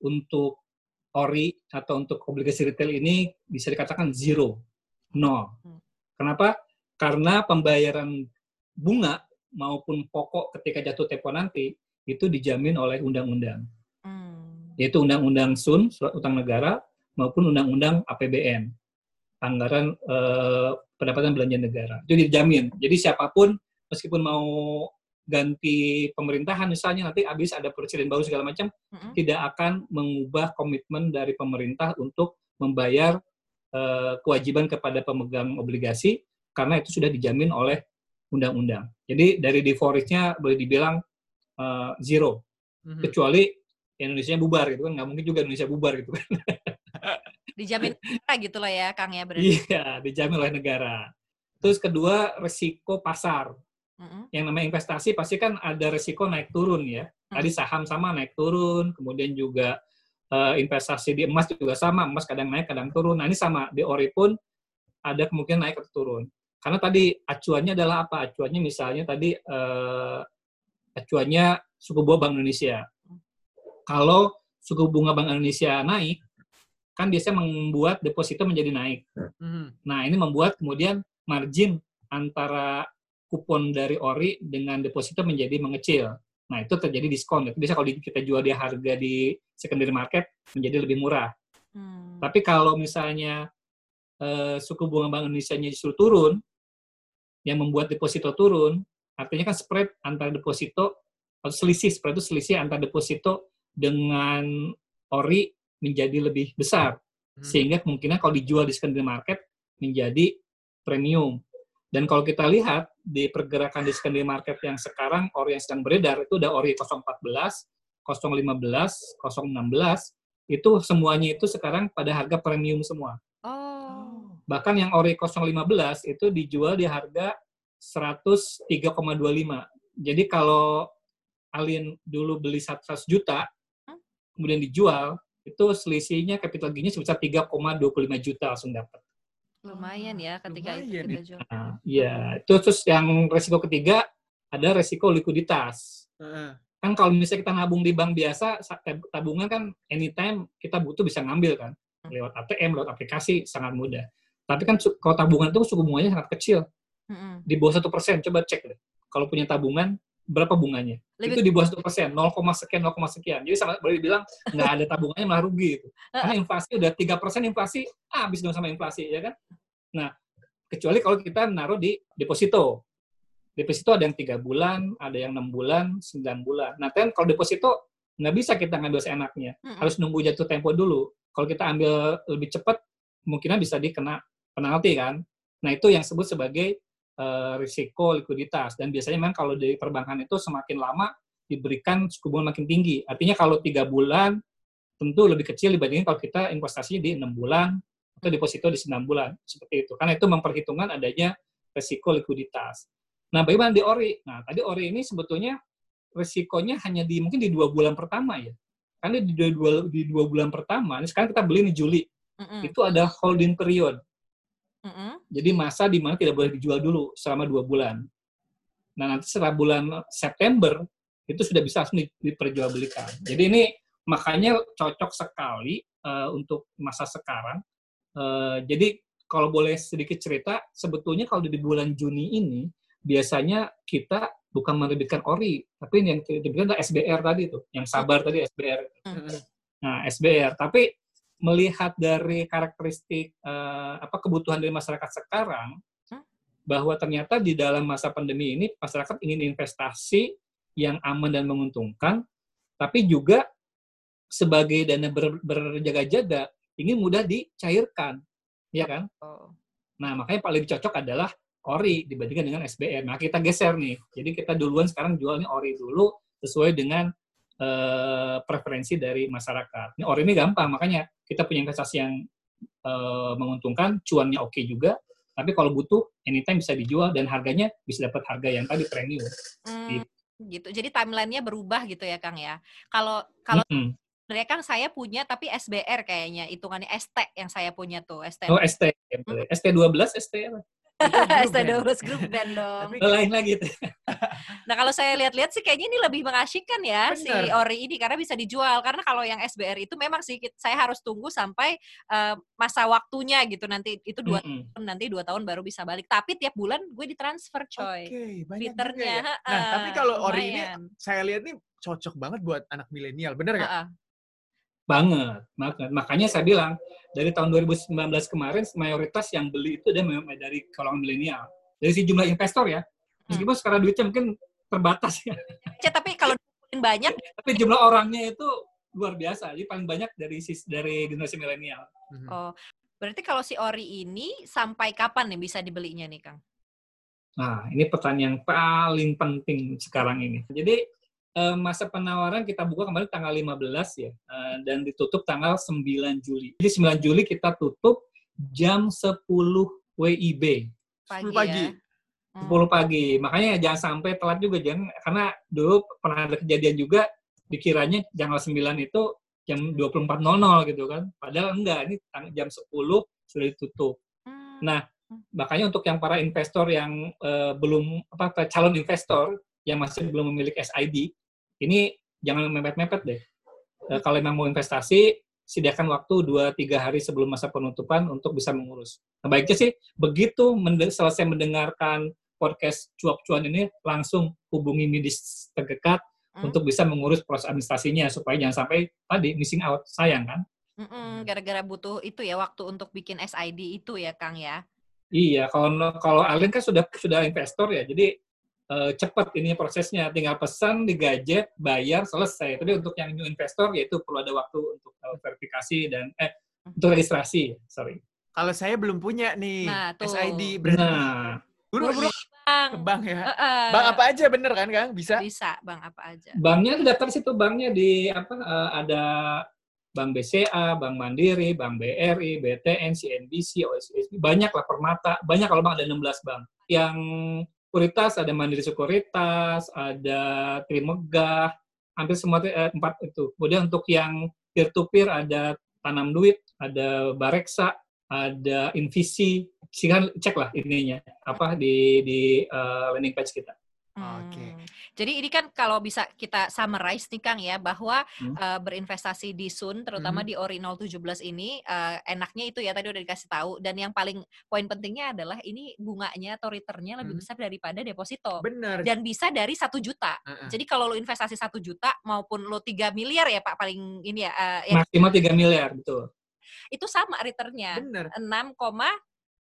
S1: untuk ori atau untuk obligasi retail ini bisa dikatakan zero, nol.
S2: Hmm.
S1: Kenapa? Karena pembayaran bunga maupun pokok ketika jatuh tempo nanti itu dijamin oleh undang-undang,
S2: Hmm.
S1: yaitu Undang-Undang SUN, Surat Utang Negara, maupun Undang-Undang APBN, Anggaran eh, Pendapatan Belanja Negara. Itu dijamin. Jadi siapa pun meskipun mau ganti pemerintahan misalnya nanti habis ada presiden baru segala macam
S2: Mm-mm.
S1: tidak akan mengubah komitmen dari pemerintah untuk membayar eh, kewajiban kepada pemegang obligasi karena itu sudah dijamin oleh undang-undang. Jadi dari default risk-nya boleh dibilang eh, zero
S4: Mhm.
S1: kecuali Indonesia bubar gitu kan nggak mungkin juga Indonesia bubar gitu kan.
S2: Dijamin negara gitu lah ya, Kang ya berarti.
S1: Iya, dijamin oleh negara. Terus kedua resiko pasar. Yang namanya investasi pasti kan ada resiko naik turun ya. Tadi saham sama naik turun, kemudian juga eh, investasi di emas juga sama, emas kadang naik kadang turun. Nah ini sama di ori pun ada kemungkinan naik atau turun. Karena tadi acuannya adalah apa? Acuannya misalnya tadi eh, acuannya suku bunga Bank Indonesia. Kalau suku bunga Bank Indonesia naik, kan biasanya membuat deposito menjadi naik.
S4: Mhm.
S1: Nah, ini membuat kemudian margin antara kupon dari ori dengan deposito menjadi mengecil. Nah, itu terjadi diskon. Itu bisa kalau kita jual di harga di secondary market menjadi lebih murah.
S2: Hmm.
S1: Tapi kalau misalnya eh, suku bunga Bank Indonesia justru turun, yang membuat deposito turun, artinya kan spread antara deposito, atau selisih, spread itu selisih antara deposito dengan ori menjadi lebih besar
S4: Mhm.
S1: sehingga kemungkinan kalau dijual di secondary market menjadi premium. Dan kalau kita lihat di pergerakan di secondary market yang sekarang ori yang sedang beredar itu ada ori 014, 015, 016 itu semuanya itu sekarang pada harga premium semua.
S2: Oh.
S1: Bahkan yang ori 015 itu dijual di harga 103,25. Jadi kalau Alin dulu beli 100 juta,
S2: Hmm?
S1: kemudian dijual, itu selisihnya capital gain-nya sebesar 3,25 juta langsung dapat.
S2: Lumayan ya ketika itu
S4: Lumayan
S2: kita jual.
S1: Nah, ya, itu terus yang resiko ketiga ada resiko likuiditas.
S4: Heeh.
S1: Kan kalau misalnya kita nabung di bank biasa, sa- tab- tabungan kan anytime kita butuh bisa ngambil kan. Lewat ATM, lewat aplikasi, sangat mudah. Tapi kan kalau tabungan itu suku bunganya sangat kecil.
S2: Mm-mm.
S1: Di bawah satu persen, coba cek deh. Kalau punya tabungan, berapa bunganya?
S2: Lebih-
S1: Itu di bawah satu persen, 0, sekian, 0, sekian. Jadi sangat boleh dibilang nggak ada tabungannya malah rugi. Gitu. Karena inflasi udah 3 persen inflasi, ah, habis dong sama inflasi, ya kan? Nah, kecuali kalau kita naruh di deposito. Deposito ada yang tiga bulan, ada yang enam bulan, 9 bulan. Nah, kan kalau deposito nggak bisa kita ngambil seenaknya. Harus nunggu jatuh tempo dulu. Kalau kita ambil lebih cepat, kemungkinan bisa dikena penalti kan. Nah, itu yang disebut sebagai eh, risiko likuiditas. Dan biasanya memang kalau di perbankan itu semakin lama diberikan suku bunga makin tinggi. Artinya kalau tiga bulan, tentu lebih kecil dibandingin kalau kita investasinya di enam bulan atau deposito di 9 bulan. Seperti itu. Karena itu memperhitungkan adanya risiko likuiditas. Nah, bagaimana di ori? Nah, tadi ori ini sebetulnya risikonya hanya di mungkin di dua bulan pertama ya. Karena di dua, dua, di dua bulan pertama, ini sekarang kita beli di Juli,
S2: Mm-mm.
S1: itu ada holding period.
S2: Mm-mm.
S1: Jadi masa di mana tidak boleh dijual dulu selama dua bulan. Nah nanti setelah bulan September itu sudah bisa langsung di- diperjualbelikan. Jadi ini makanya cocok sekali uh, untuk masa sekarang. Uh, jadi kalau boleh sedikit cerita, sebetulnya kalau di bulan Juni ini biasanya kita bukan menerbitkan ori, tapi yang diterbitkan adalah SBR tadi tuh, yang sabar tadi SBR. Nah, SBR. Tapi melihat dari karakteristik uh, apa kebutuhan dari masyarakat sekarang, bahwa ternyata di dalam masa pandemi ini masyarakat ingin investasi yang aman dan menguntungkan, tapi juga sebagai dana ber, berjaga-jaga ingin mudah dicairkan, ya kan? Oh. Nah, makanya paling cocok adalah ori dibandingkan dengan SBR. Nah, kita geser nih. Jadi kita duluan sekarang jualnya ori dulu sesuai dengan uh, preferensi dari masyarakat. Ini ori ini gampang, makanya kita punya investasi yang uh, menguntungkan, cuannya oke okay juga, tapi kalau butuh anytime bisa dijual dan harganya bisa dapat harga yang tadi premium.
S2: Hmm, gitu. Jadi timelinenya berubah gitu ya, Kang ya. Kalau kalau mm -hmm sebenarnya kan saya punya tapi SBR kayaknya hitungannya ST yang saya punya tuh ST.
S1: Oh ST, hmm. ST 12 ST apa?
S2: ST12 grup band dong.
S1: Lain lagi
S2: nah kalau saya lihat-lihat sih kayaknya ini lebih mengasyikkan ya Bener. si ori ini karena bisa dijual. Karena kalau yang SBR itu memang sih saya harus tunggu sampai uh, masa waktunya gitu nanti itu dua mm -hmm. tahun nanti dua tahun baru bisa balik. Tapi tiap bulan gue ditransfer coy. Oke, okay,
S4: banyak Ya. Nah uh, tapi kalau ori ini saya lihat nih cocok banget buat anak milenial, bener nggak? Uh -uh.
S1: Banget, banget. Makanya saya bilang dari tahun 2019 kemarin mayoritas yang beli itu dia dari kalangan milenial. Dari si jumlah investor ya. Meskipun hmm. sekarang duitnya mungkin terbatas ya.
S2: ya tapi kalau banyak
S1: tapi jumlah orangnya itu luar biasa. Jadi paling banyak dari dari generasi milenial.
S2: Hmm. Oh, berarti kalau si ori ini sampai kapan nih bisa dibelinya nih, Kang?
S1: Nah, ini pertanyaan yang paling penting sekarang ini. Jadi uh, masa penawaran kita buka kemarin tanggal 15 ya, uh, dan ditutup tanggal 9 Juli. Jadi 9 Juli kita tutup jam 10 WIB.
S4: Pagi 10 pagi. Ya?
S1: 10 pagi. Makanya jangan sampai telat juga jangan karena dulu pernah ada kejadian juga dikiranya tanggal 9 itu jam 24.00 gitu kan. Padahal enggak, ini jam 10 sudah ditutup. Hmm. Nah, makanya untuk yang para investor yang uh, belum apa calon investor yang masih belum memiliki SID, ini jangan mepet-mepet deh. E, kalau memang mau investasi, sediakan waktu 2-3 hari sebelum masa penutupan untuk bisa mengurus. Nah, baiknya sih, begitu mende selesai mendengarkan podcast cuap-cuan ini, langsung hubungi medis terdekat hmm. untuk bisa mengurus proses administrasinya, supaya jangan sampai tadi missing out. Sayang kan?
S2: Gara-gara butuh itu ya, waktu untuk bikin SID itu ya, Kang ya?
S1: Iya, kalau kalau Alin kan sudah sudah investor ya, jadi uh, cepat ini prosesnya, tinggal pesan di gadget, bayar, selesai. Tapi untuk yang new investor yaitu perlu ada waktu untuk uh, verifikasi dan eh untuk registrasi, sorry.
S4: Kalau saya belum punya nih nah, tuh. SID,
S1: berarti nah.
S4: buru buru bang. ke bank ya. Uh, uh. Bang apa aja bener kan, Kang? Bisa?
S2: Bisa, bang apa aja.
S1: Banknya daftar situ banknya di apa uh, ada Bank BCA, Bank Mandiri, Bank BRI, BTN, CNBC, OSBC, banyak lah Permata, banyak kalau bang ada 16 bank. Yang sekuritas, ada Mandiri Sekuritas, ada Trimegah, hampir semua eh, empat itu. Kemudian untuk yang peer-to-peer ada Tanam Duit, ada Bareksa, ada Invisi. Silahkan cek lah ininya, apa di, di uh, landing page kita.
S2: Oke. Okay. Hmm. Jadi ini kan kalau bisa kita summarize nih Kang ya bahwa hmm. uh, berinvestasi di Sun terutama hmm. di Ori 017 ini uh, enaknya itu ya tadi udah dikasih tahu dan yang paling poin pentingnya adalah ini bunganya atau returnnya lebih hmm. besar daripada deposito.
S4: Benar.
S2: Dan bisa dari satu juta. Uh -uh. Jadi kalau lo investasi satu juta maupun lo tiga miliar ya Pak paling ini ya. Uh,
S1: Maksimal tiga miliar betul.
S2: Itu sama returnnya. Enam koma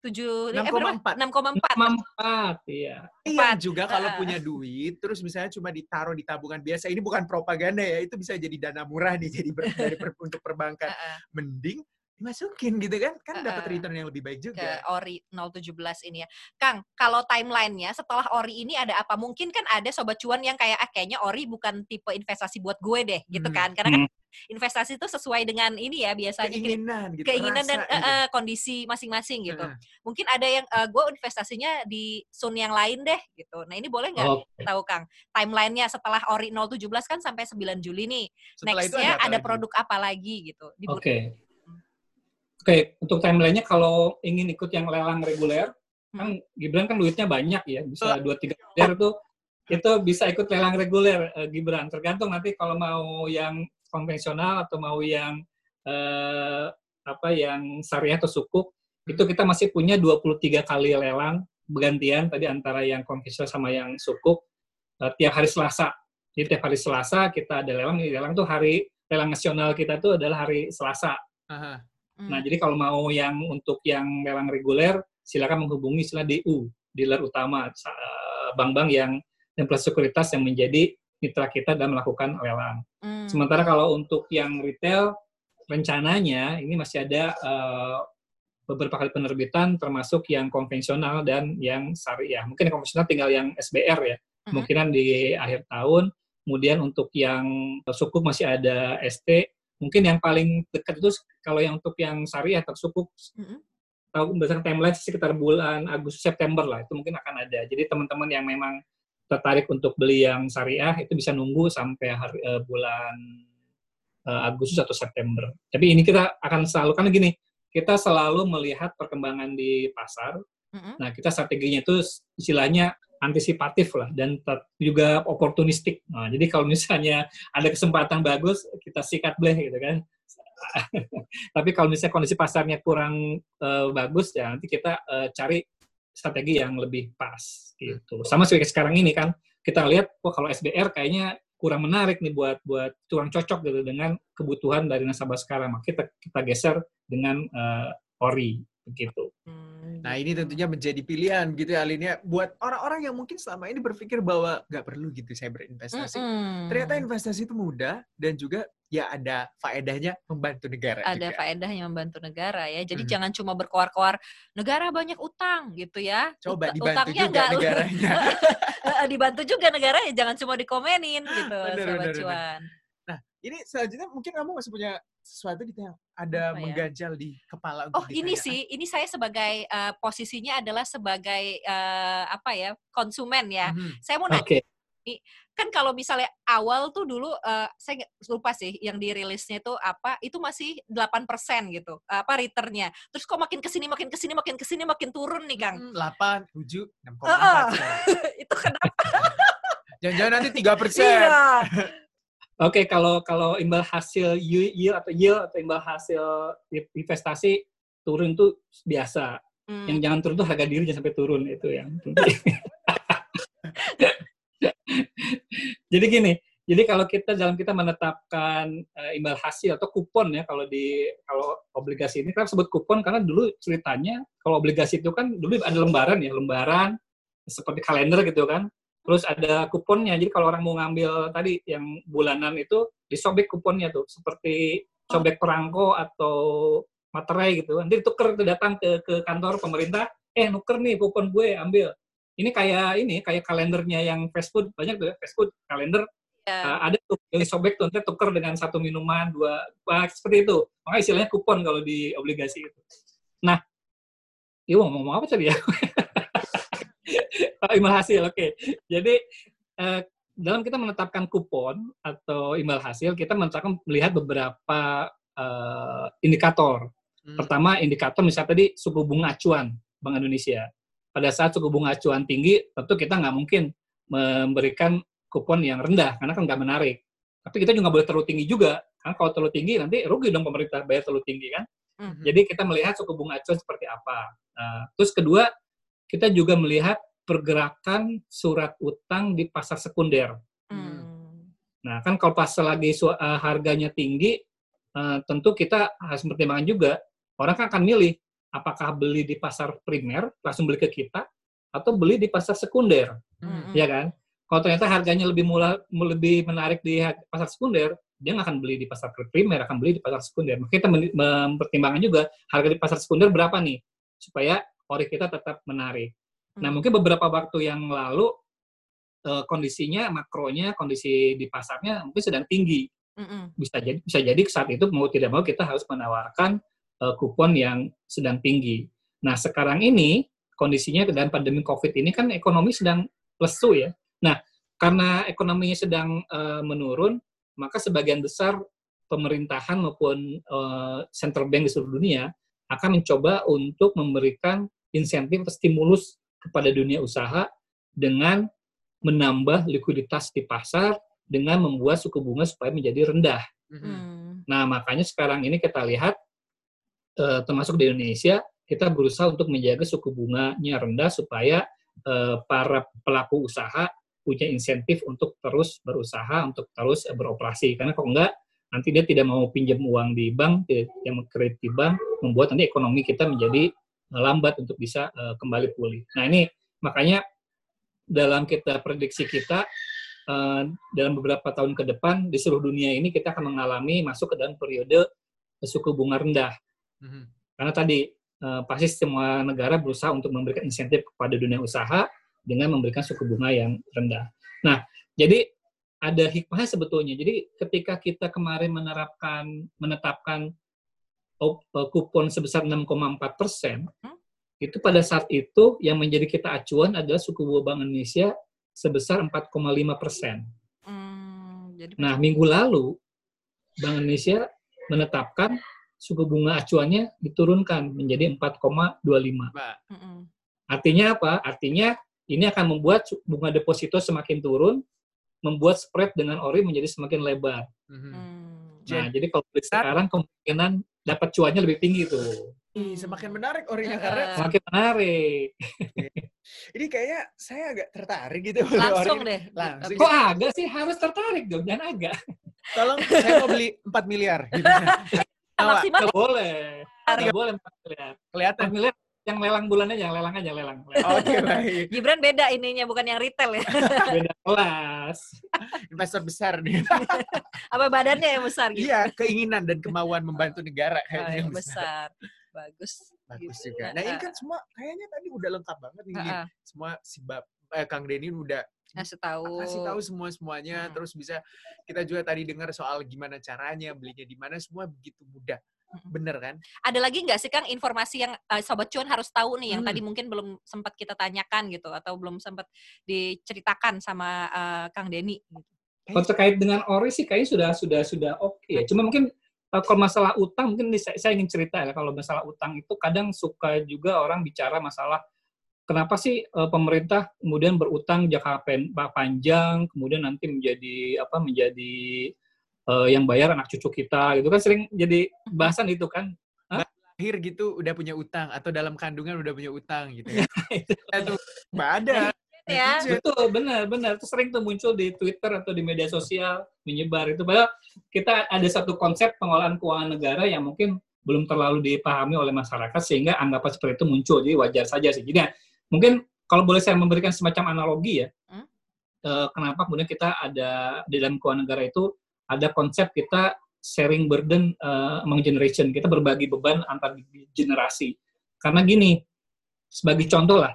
S2: tujuh
S4: enam koma empat.
S2: Enam koma empat.
S1: Empat iya.
S4: Iya juga kalau punya duit terus misalnya cuma ditaruh di tabungan biasa ini bukan propaganda ya itu bisa jadi dana murah nih jadi ber, dari per, untuk perbankan. Mending dimasukin gitu kan kan uh, dapat return yang lebih baik juga.
S2: Ke ori 017 ini ya. Kang kalau timelinenya setelah ori ini ada apa? Mungkin kan ada sobat cuan yang kayak ah kayaknya ori bukan tipe investasi buat gue deh gitu hmm. kan? Karena kan hmm. Investasi itu sesuai dengan ini ya biasanya
S4: keinginan gitu,
S2: keinginan dan gitu. uh, kondisi masing-masing gitu uh. mungkin ada yang uh, gue investasinya di sun yang lain deh gitu nah ini boleh nggak oh, okay. tahu Kang timelinenya setelah ori 017 kan sampai 9 Juli nih nextnya ada, ada produk apa lagi gitu
S1: oke okay Oke, untuk timelinenya kalau ingin ikut yang lelang reguler, hmm. kan Gibran kan duitnya banyak ya, bisa dua tiga miliar tuh itu bisa ikut lelang reguler uh, Gibran. Tergantung nanti kalau mau yang konvensional atau mau yang eh, apa yang syariah atau sukuk itu kita masih punya 23 kali lelang bergantian tadi antara yang konvensional sama yang sukuk uh, tiap hari Selasa. Jadi tiap hari Selasa kita ada lelang. Lelang tuh hari lelang nasional kita tuh adalah hari Selasa.
S4: Aha.
S2: Hmm.
S1: Nah, jadi kalau mau yang untuk yang lelang reguler, silakan menghubungi istilah DU, dealer utama, eh, bank-bank yang dan plus sekuritas yang menjadi mitra kita dalam melakukan lelang.
S2: Hmm.
S1: Sementara kalau untuk yang retail, rencananya ini masih ada uh, beberapa kali penerbitan, termasuk yang konvensional dan yang syariah. Mungkin yang konvensional tinggal yang SBR ya,
S2: Mhm.
S1: kemungkinan di akhir tahun. Kemudian untuk yang sukuk masih ada ST. Mungkin yang paling dekat itu kalau yang untuk yang syariah atau sukuk
S2: Mhm.
S1: tahu berdasarkan timeline sekitar bulan Agustus September lah itu mungkin akan ada. Jadi teman-teman yang memang tertarik untuk beli yang syariah itu bisa nunggu sampai hari, eh, bulan eh, Agustus atau September. Tapi ini kita akan selalu kan gini, kita selalu melihat perkembangan di pasar.
S2: Mhm.
S1: Nah, kita strateginya itu istilahnya antisipatif lah dan juga oportunistik. Nah, jadi kalau misalnya ada kesempatan bagus, kita sikat bleh gitu kan. Tapi kalau misalnya kondisi pasarnya kurang eh, bagus, ya nanti kita eh, cari strategi yang lebih pas gitu. Sama seperti sekarang ini kan, kita lihat, wah kalau SBR kayaknya kurang menarik nih buat buat kurang cocok gitu dengan kebutuhan dari nasabah sekarang. Maka kita kita geser dengan eh, ori begitu.
S2: Hmm.
S4: Nah ini tentunya menjadi pilihan gitu ya Alin ya. Buat orang-orang yang mungkin selama ini berpikir bahwa nggak perlu gitu saya berinvestasi.
S2: Mm-mm.
S4: Ternyata investasi itu mudah dan juga ya ada faedahnya membantu negara
S2: ada
S4: juga.
S2: faedahnya membantu negara ya. Jadi
S4: Mhm.
S2: jangan cuma berkoar-koar negara banyak utang gitu ya.
S4: Coba dibantu
S2: utangnya
S4: juga
S2: nggak-
S4: negaranya.
S2: Dibantu juga negara ya jangan cuma dikomenin gitu
S4: Bener,
S2: sobat
S4: bener,
S2: cuan.
S4: Ini selanjutnya mungkin kamu masih punya sesuatu gitu yang ada
S2: Apa ya?
S4: mengganjal di kepala untuk
S2: Oh ini
S4: ditanyakan.
S2: sih, ini saya sebagai eh, posisinya adalah sebagai eh, apa ya konsumen ya.
S4: Mhm.
S2: Saya mau nanya,
S1: Oke.
S2: kan kalau misalnya awal tuh dulu eh, saya nggak- lupa sih yang dirilisnya itu apa, itu masih 8% gitu, apa returnnya. Terus kok makin ke sini, makin ke sini, makin ke sini, makin turun nih Kang.
S4: Hmm, 8, 7, 6,4
S2: Heeh.
S4: sekarang.
S2: itu kenapa?
S4: Jangan-jangan nanti 3 persen.
S2: Iya.
S1: Oke, kalau kalau imbal hasil yield atau yield atau imbal hasil investasi turun tuh biasa.
S2: Hmm.
S1: Yang jangan turun tuh harga diri jangan sampai turun itu yang jadi gini, jadi kalau kita dalam kita menetapkan eh, imbal hasil atau kupon ya kalau di kalau obligasi ini kita sebut kupon karena dulu ceritanya kalau obligasi itu kan dulu ada lembaran ya, lembaran seperti kalender gitu kan. Terus ada kuponnya. Jadi kalau orang mau ngambil tadi yang bulanan itu disobek kuponnya tuh seperti sobek perangko atau materai gitu. Nanti ditukar tuh datang ke ke kantor pemerintah, eh nuker nih kupon gue ambil. Ini kayak ini kayak kalendernya yang fast food banyak tuh ya fast food kalender
S2: Ya.
S1: uh, ada tuh yang disobek tuh nanti tuker dengan satu minuman dua wah, seperti itu. Makanya istilahnya kupon kalau di obligasi itu. Nah, iya mau ngomong apa tadi ya? Oh, imbal hasil, oke. Jadi eh, dalam kita menetapkan kupon atau imbal hasil, kita menetapkan melihat beberapa eh, indikator.
S4: Hmm.
S1: Pertama, indikator misalnya tadi suku bunga acuan Bank Indonesia. Pada saat suku bunga acuan tinggi, tentu kita nggak mungkin memberikan kupon yang rendah, karena kan nggak menarik. Tapi kita juga boleh terlalu tinggi juga, karena kalau terlalu tinggi nanti rugi dong pemerintah bayar terlalu tinggi kan.
S2: Mhm.
S1: Jadi kita melihat suku bunga acuan seperti apa. Nah, terus kedua, kita juga melihat pergerakan surat utang di pasar sekunder.
S2: Hmm.
S1: Nah, kan kalau pas lagi su- eh, harganya tinggi, eh, tentu kita harus pertimbangkan juga. Orang kan akan milih apakah beli di pasar primer, langsung beli ke kita, atau beli di pasar sekunder,
S2: Hmm.
S1: ya kan? Kalau ternyata harganya lebih mula, lebih menarik di pasar sekunder, dia nggak akan beli di pasar primer, akan beli di pasar sekunder. Maka kita mempertimbangkan juga harga di pasar sekunder berapa nih, supaya ori kita tetap menarik. Nah,
S2: Hmm.
S1: mungkin beberapa waktu yang lalu eh, kondisinya makronya, kondisi di pasarnya mungkin sedang tinggi. Bisa jadi bisa jadi saat itu mau tidak mau kita harus menawarkan eh, kupon yang sedang tinggi. Nah, sekarang ini kondisinya dengan pandemi Covid ini kan ekonomi sedang lesu ya. Nah, karena ekonominya sedang eh, menurun, maka sebagian besar pemerintahan maupun central bank di seluruh dunia akan mencoba untuk memberikan insentif atau stimulus kepada dunia usaha dengan menambah likuiditas di pasar dengan membuat suku bunga supaya menjadi rendah.
S2: Hmm.
S1: Nah, makanya sekarang ini kita lihat, eh, termasuk di Indonesia, kita berusaha untuk menjaga suku bunganya rendah supaya eh, para pelaku usaha punya insentif untuk terus berusaha, untuk terus eh, beroperasi. Karena kalau enggak, nanti dia tidak mau pinjam uang di bank, tidak mau kredit di bank, membuat nanti ekonomi kita menjadi lambat untuk bisa eh, kembali pulih. Nah, ini makanya dalam kita prediksi kita, eh, dalam beberapa tahun ke depan, di seluruh dunia ini kita akan mengalami masuk ke dalam periode suku bunga rendah.
S4: Mhm.
S1: Karena tadi eh, pasti semua negara berusaha untuk memberikan insentif kepada dunia usaha dengan memberikan suku bunga yang rendah. Nah, jadi ada hikmahnya sebetulnya. Jadi ketika kita kemarin menerapkan menetapkan eh, kupon sebesar 6,4 persen,
S2: Hmm.
S1: itu pada saat itu yang menjadi kita acuan adalah suku bunga Bank Indonesia sebesar 4,5 persen.
S2: Hmm, jadi
S1: Nah, minggu lalu Bank Indonesia menetapkan suku bunga acuannya diturunkan menjadi 4,25.
S4: Mbak,
S2: Mm-mm.
S1: Artinya apa? Artinya ini akan membuat bunga deposito semakin turun, membuat spread dengan ori menjadi semakin lebar.
S2: Hmm.
S1: Nah, jadi kalau beli sekarang kemungkinan dapat cuannya lebih tinggi tuh.
S4: Ih, semakin menarik orinya
S2: Eh,
S4: karena
S1: Semakin menarik.
S4: ini kayaknya saya agak tertarik gitu
S2: Langsung deh.
S4: Langsung.
S1: Kok agak sih? Harus tertarik dong, jangan agak.
S4: Tolong saya mau beli 4 miliar. Gimana? Tawa,
S2: Maksimal
S1: Nggak boleh. Nggak boleh 4 miliar.
S4: kelihatan.
S1: 4 miliar yang lelang bulan aja, yang lelang aja, lelang. lelang.
S4: Oke, baik.
S2: Gibran beda ininya bukan yang retail ya.
S1: Beda kelas.
S4: Investor besar nih.
S2: Apa badannya yang besar gitu?
S4: Iya, keinginan dan kemauan membantu negara
S2: Oh,
S4: kayaknya
S2: yang
S4: yang besar.
S2: besar. Bagus.
S4: Bagus
S2: Gitu.
S4: juga. Nah, ini kan semua kayaknya tadi udah lengkap banget nih.
S2: Heeh.
S4: Semua si Bab eh, Kang Denny udah
S2: Ngasih tahu.
S4: kasih tahu semua semuanya
S2: Hmm.
S4: terus bisa kita juga tadi dengar soal gimana caranya belinya di mana semua begitu mudah. Bener kan
S2: Ada lagi nggak sih Kang informasi yang eh, Sobat Cuan harus tahu nih yang
S4: Hmm.
S2: tadi mungkin belum sempat kita tanyakan gitu atau belum sempat diceritakan sama eh, Kang Denny gitu.
S1: Kalau terkait dengan ori sih kayaknya sudah sudah sudah oke. ya. Cuma mungkin uh, kalau masalah utang mungkin saya, saya ingin cerita ya kalau masalah utang itu kadang suka juga orang bicara masalah kenapa sih uh, pemerintah kemudian berutang jangka panjang kemudian nanti menjadi apa menjadi uh, yang bayar anak cucu kita gitu kan sering jadi bahasan itu kan.
S4: lahir gitu udah punya utang atau dalam kandungan udah punya utang gitu ya Aduh, ada
S2: Ya.
S1: Betul, benar, benar. Itu sering tuh muncul di Twitter atau di media sosial menyebar itu. Padahal kita ada satu konsep pengolahan keuangan negara yang mungkin belum terlalu dipahami oleh masyarakat sehingga anggapan seperti itu muncul. Jadi wajar saja sih. Jadi ya, mungkin kalau boleh saya memberikan semacam analogi ya,
S2: Hmm?
S1: eh, kenapa kemudian kita ada di dalam keuangan negara itu ada konsep kita sharing burden eh, among generation. Kita berbagi beban antar generasi. Karena gini, sebagai contoh lah,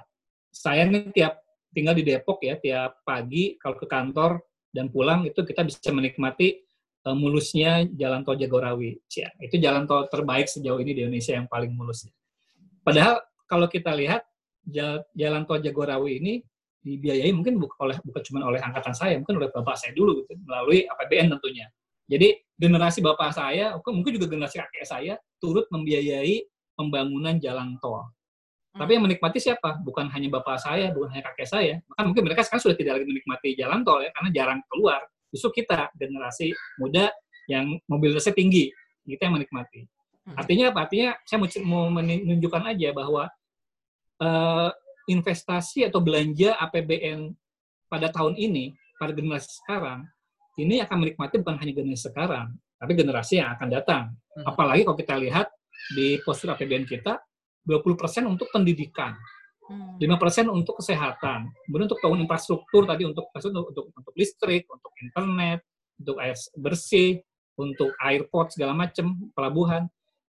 S1: saya nih tiap tinggal di Depok ya tiap pagi kalau ke kantor dan pulang itu kita bisa menikmati uh, mulusnya jalan tol Jagorawi. Ya, itu jalan tol terbaik sejauh ini di Indonesia yang paling mulus. Padahal kalau kita lihat ja- jalan tol Jagorawi ini dibiayai mungkin bukan oleh bukan cuma oleh angkatan saya, mungkin oleh bapak saya dulu gitu, melalui APBN tentunya. Jadi generasi bapak saya, mungkin juga generasi kakek saya turut membiayai pembangunan jalan tol. Tapi yang menikmati siapa? Bukan hanya bapak saya, bukan hanya kakek saya. Bahkan mungkin mereka sekarang sudah tidak lagi menikmati jalan tol ya, karena jarang keluar. Justru kita, generasi muda yang mobilitasnya tinggi, kita yang menikmati.
S2: Mm.
S1: Artinya apa? Artinya saya mau, mau menunjukkan aja bahwa eh, investasi atau belanja APBN pada tahun ini, pada generasi sekarang, ini akan menikmati bukan hanya generasi sekarang, tapi generasi yang akan datang.
S4: Hmm.
S1: Apalagi kalau kita lihat di postur APBN kita, 20% untuk pendidikan,
S2: Hmm.
S1: 5% untuk kesehatan, kemudian untuk tahun infrastruktur tadi untuk untuk, untuk untuk listrik, untuk internet, untuk air bersih, untuk airport segala macam, pelabuhan.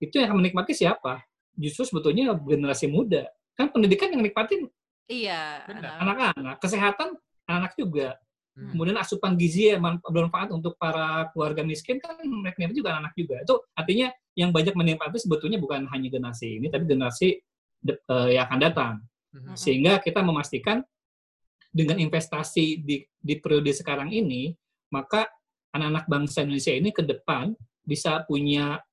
S1: Itu yang akan menikmati siapa? Justru sebetulnya generasi muda. Kan pendidikan yang nikmatin
S2: Iya.
S1: Anak-anak, kesehatan anak juga.
S4: Hmm.
S1: Kemudian asupan gizi yang man- bermanfaat untuk para keluarga miskin kan mereka juga anak juga. Itu artinya yang banyak menikmati sebetulnya bukan hanya generasi ini, tapi generasi de- eh, yang akan datang.
S4: Mhm.
S1: Sehingga kita memastikan dengan investasi di, di periode sekarang ini, maka anak-anak bangsa Indonesia ini ke depan bisa punya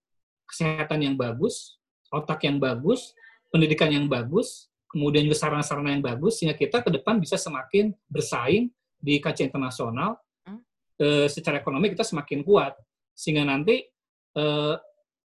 S1: kesehatan yang bagus, otak yang bagus, pendidikan yang bagus, kemudian juga sarana-sarana yang bagus, sehingga kita ke depan bisa semakin bersaing di kancah internasional
S2: Hmm.
S1: eh, secara ekonomi kita semakin kuat sehingga nanti eh,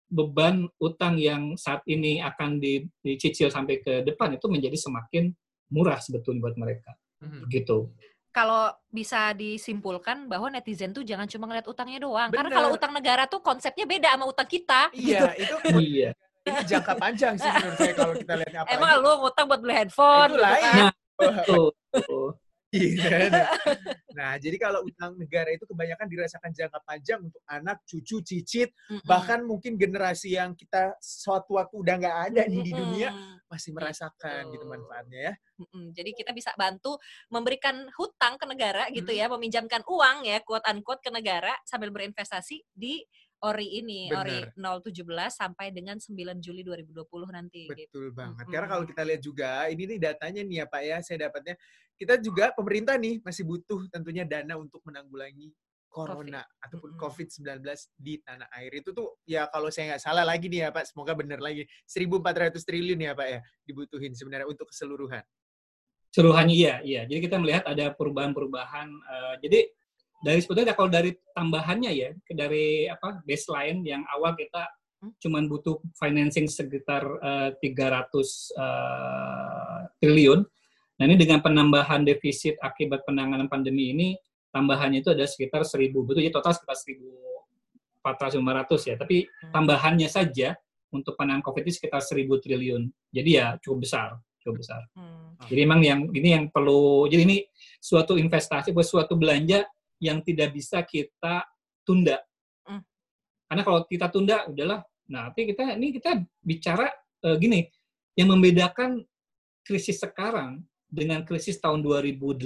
S1: beban utang yang saat ini akan di- dicicil sampai ke depan itu menjadi semakin murah sebetulnya buat mereka
S4: Mhm.
S1: gitu.
S2: Kalau bisa disimpulkan bahwa netizen tuh jangan cuma ngeliat utangnya doang. Karena kalau
S4: Bener.
S2: utang negara tuh konsepnya beda sama utang kita.
S4: Iya, itu
S1: Iya.
S4: Ini jangka panjang sih menurut saya kalau kita lihatnya apa.
S2: Emang lu ngutang buat beli handphone
S4: Itu
S2: gitu
S4: lain.
S2: kan?
S1: Nah, Betul. betul.
S4: Iya. nah. Nah, jadi kalau utang negara itu kebanyakan dirasakan jangka panjang untuk anak, cucu, cicit,
S2: Mm-mm.
S4: bahkan mungkin generasi yang kita suatu waktu udah nggak ada nih di dunia masih merasakan gitu
S2: Betul.
S4: manfaatnya ya.
S2: Mm-mm. Jadi kita bisa bantu memberikan hutang ke negara gitu
S4: Hmm.
S2: ya, meminjamkan uang ya, quote unquote ke negara sambil berinvestasi di ORI ini, ORI 017 sampai dengan 9 Juli 2020 nanti. gitu.
S4: Betul banget.
S2: Mm-mm.
S4: Karena kalau kita lihat juga, ini nih datanya nih ya Pak ya, saya dapatnya, kita juga pemerintah nih masih butuh tentunya dana untuk menanggulangi corona ataupun
S2: Mm-mm.
S4: COVID-19 di tanah air. Itu tuh ya kalau saya nggak salah lagi nih ya Pak, semoga benar lagi. 1.400 triliun ya Pak ya, dibutuhin sebenarnya untuk keseluruhan.
S1: Seluruhannya iya, iya. Jadi kita melihat ada perubahan-perubahan. eh, jadi dari sebetulnya kalau dari tambahannya ya, dari apa baseline yang awal kita
S2: Hmm.
S1: cuman butuh financing sekitar eh, 300 eh, triliun. Nah ini dengan penambahan defisit akibat penanganan pandemi ini, tambahannya itu ada sekitar 1000. Betul, jadi total sekitar 1400-500 ya. Tapi
S2: Hmm.
S1: tambahannya saja untuk penanganan COVID ini sekitar 1000 triliun. Jadi ya cukup besar, cukup besar.
S2: Hmm.
S1: Jadi memang yang ini yang perlu. Jadi ini suatu investasi, suatu belanja yang tidak bisa kita tunda.
S2: Hmm.
S1: Karena kalau kita tunda, udahlah. Nah, Nanti kita ini kita bicara eh, gini, yang membedakan krisis sekarang dengan krisis tahun 2008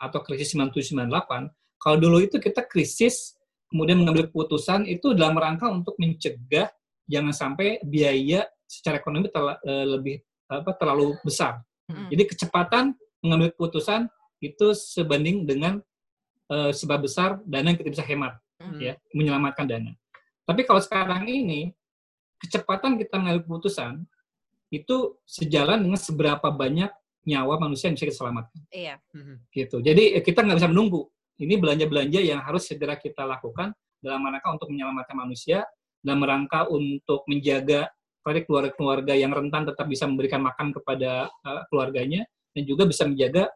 S1: atau krisis 9798, kalau dulu itu kita krisis kemudian mengambil keputusan itu dalam rangka untuk mencegah jangan sampai biaya secara ekonomi terla- eh, lebih apa terlalu besar.
S2: Mm.
S1: Jadi kecepatan mengambil keputusan itu sebanding dengan eh, sebab besar dana yang kita bisa hemat,
S2: Mm.
S1: ya, menyelamatkan dana. Tapi kalau sekarang ini kecepatan kita mengambil keputusan itu sejalan dengan seberapa banyak nyawa manusia yang bisa kita selamatkan,
S2: Iya.
S4: Mhm.
S1: gitu. Jadi eh, kita nggak bisa menunggu. Ini belanja-belanja yang harus segera kita lakukan dalam rangka untuk menyelamatkan manusia, dalam rangka untuk menjaga tadi keluarga-keluarga yang rentan tetap bisa memberikan makan kepada uh, keluarganya dan juga bisa menjaga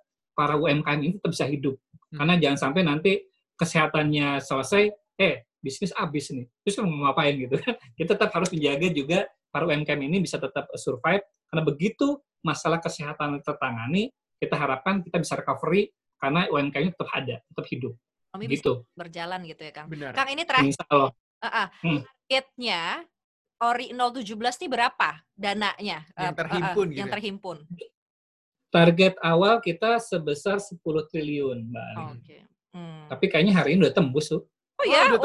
S1: para UMKM ini tetap bisa hidup.
S4: Hmm.
S1: Karena jangan sampai nanti kesehatannya selesai, eh bisnis habis nih. Terus kan mau ngapain gitu. Kita tetap harus menjaga juga para UMKM ini bisa tetap survive karena begitu masalah kesehatan tertangani, kita harapkan kita bisa recovery karena UMKM tetap ada, tetap hidup.
S2: Kami bisa
S1: Gitu.
S2: berjalan gitu ya, Kang.
S4: Benar.
S2: Kang ini terakhir
S1: Insya Allah.
S2: uh-uh,
S1: Hmm.
S2: targetnya Ori 017 ini berapa dananya?
S4: Yang
S2: Uh,
S4: terhimpun
S2: uh,
S4: gitu
S2: Yang
S4: ya?
S2: terhimpun.
S1: Target awal kita sebesar 10 triliun, Mbak
S2: Oh. Oke. Hmm.
S1: Tapi kayaknya hari ini udah tembus tuh.
S2: Oh ya,
S4: udah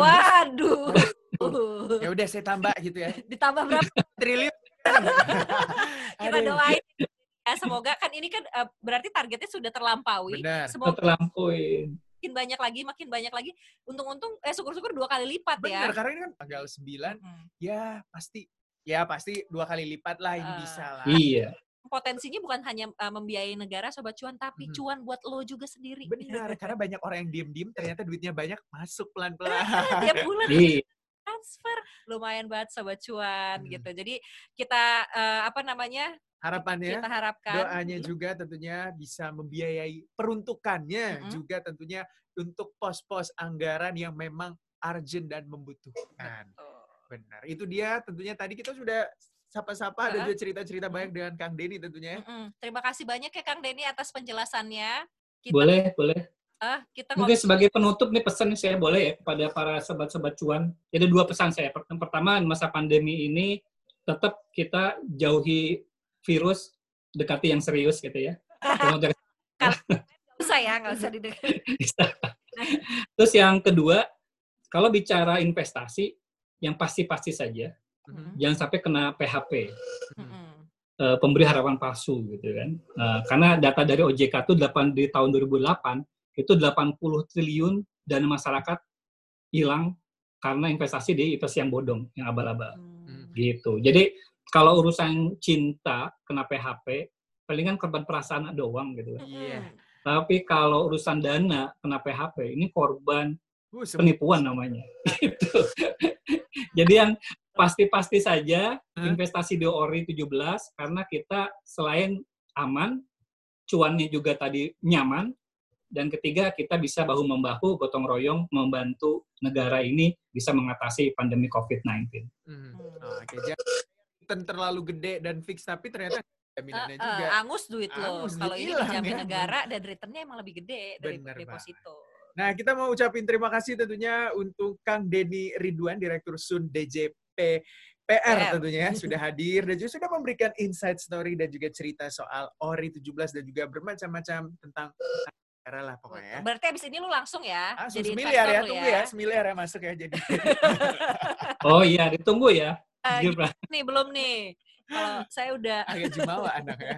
S4: tembus.
S2: waduh.
S4: Ya udah saya tambah gitu ya.
S2: Ditambah berapa?
S4: Triliun.
S2: Kita doain ya semoga kan ini kan eh, berarti targetnya sudah terlampaui.
S4: Benar.
S2: Semoga
S1: Terlampaui.
S2: makin banyak lagi, makin banyak lagi. Untung-untung eh syukur-syukur dua kali lipat
S4: Benar,
S2: ya.
S4: karena ini kan tanggal 9,
S2: Hmm.
S4: ya pasti ya pasti dua kali lipat lah ini
S2: Ah.
S4: bisa lah.
S1: Iya.
S2: Potensinya bukan hanya eh, membiayai negara sobat cuan tapi
S4: Mhm.
S2: cuan buat lo juga sendiri.
S4: Benar, karena banyak orang yang diem-diem ternyata duitnya banyak masuk pelan-pelan.
S2: Tiap bulan
S1: Iya.
S2: transfer lumayan banget sobat cuan
S4: Hmm.
S2: gitu. Jadi kita eh, apa namanya?
S4: Harapannya
S2: Kita harapkan
S4: doanya juga tentunya bisa membiayai peruntukannya
S2: Mm-mm.
S4: juga tentunya untuk pos-pos anggaran yang memang urgent dan membutuhkan.
S2: Oh.
S4: Benar. Itu dia tentunya tadi kita sudah sapa-sapa ada
S2: Uh-uh.
S4: juga cerita-cerita banyak dengan Kang Denny tentunya ya.
S2: Mm-mm. Terima kasih banyak ya Kang Denny atas penjelasannya. Kita,
S1: Boleh, boleh.
S2: eh, kita
S1: Mungkin
S2: ngobrol.
S1: sebagai penutup nih pesan nih saya boleh ya kepada para sobat-sobat cuan. Jadi dua pesan saya. Yang pertama masa pandemi ini tetap kita jauhi virus, dekati yang serius gitu ya.
S2: Nggak usah ya, nggak usah didengar.
S1: Terus yang kedua, kalau bicara investasi, yang pasti-pasti saja,
S4: Mhm.
S1: jangan sampai kena PHP,
S2: Mm-mm.
S1: eh, pemberi harapan palsu gitu kan. Eh, karena data dari OJK itu 8 di tahun 2008 itu 80 triliun dana masyarakat hilang karena investasi di investasi yang bodong, yang abal-abal
S2: Hmm.
S1: gitu. Jadi kalau urusan cinta kena PHP, palingan korban perasaan doang gitu. kan.
S4: Iya.
S2: Mm-mm.
S1: Tapi kalau urusan dana kena PHP, ini korban
S4: Uh,
S1: penipuan namanya. Gitu. Jadi yang pasti-pasti saja
S4: Hah?
S1: investasi di ORI 17 karena kita selain aman, cuannya juga tadi nyaman, dan ketiga kita bisa bahu membahu gotong royong membantu negara ini bisa mengatasi pandemi COVID-19.
S4: Hmm. Oh, Oke, jangan ten- terlalu gede dan fix tapi ternyata jaminannya
S2: Eh, eh,
S4: juga.
S2: angus duit lo. Kalau ini dijamin
S4: ya.
S2: negara dan returnnya emang lebih gede dari
S4: Bener
S2: deposito.
S4: Nah, kita mau ucapin terima kasih tentunya untuk Kang Denny Ridwan, Direktur Sun DJP PR
S2: PR.
S4: tentunya ya, sudah hadir dan juga sudah memberikan insight story dan juga cerita soal ORI 17 dan juga bermacam-macam tentang negara lah pokoknya ya.
S2: Berarti abis ini lu langsung ya
S4: Langsung
S2: jadi
S4: semiliar ya, tunggu ya, semiliar ya masuk ya jadi.
S1: Oh iya, ditunggu ya. Gibran.
S2: nih belum nih. Kalau saya udah
S4: Agak jumawa anak ya.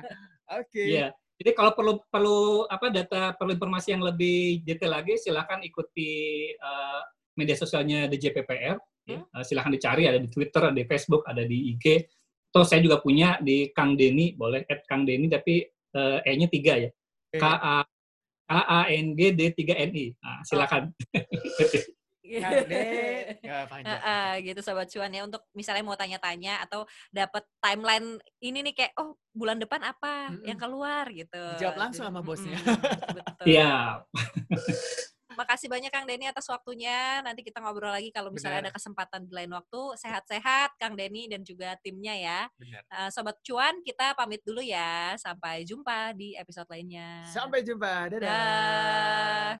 S4: Oke.
S1: Iya. Jadi kalau perlu perlu apa data perlu informasi yang lebih detail lagi silakan ikuti eh, media sosialnya DJPPR. Ya. Silakan dicari ada di Twitter, ada di Facebook, ada di IG. Atau saya juga punya di Kang Deni, boleh at Kang Deni tapi eh, E-nya tiga ya. K A K A N G D 3 N I. Nah, silakan.
S4: Kang Den. Ya, panjang.
S2: Heeh, gitu sobat cuan ya untuk misalnya mau tanya-tanya atau dapat timeline ini nih kayak oh bulan depan apa
S4: Mm-mm.
S2: yang keluar gitu.
S4: Dijawab langsung sama bosnya.
S2: Mm-mm, betul.
S1: Iya.
S2: Makasih banyak Kang Denny atas waktunya. Nanti kita ngobrol lagi kalau misalnya
S4: Benar.
S2: ada kesempatan di lain waktu. Sehat-sehat Kang Denny dan juga timnya ya.
S4: Benar.
S2: Eh, sobat cuan kita pamit dulu ya. Sampai jumpa di episode lainnya.
S4: Sampai jumpa. Dadah.
S2: Dah.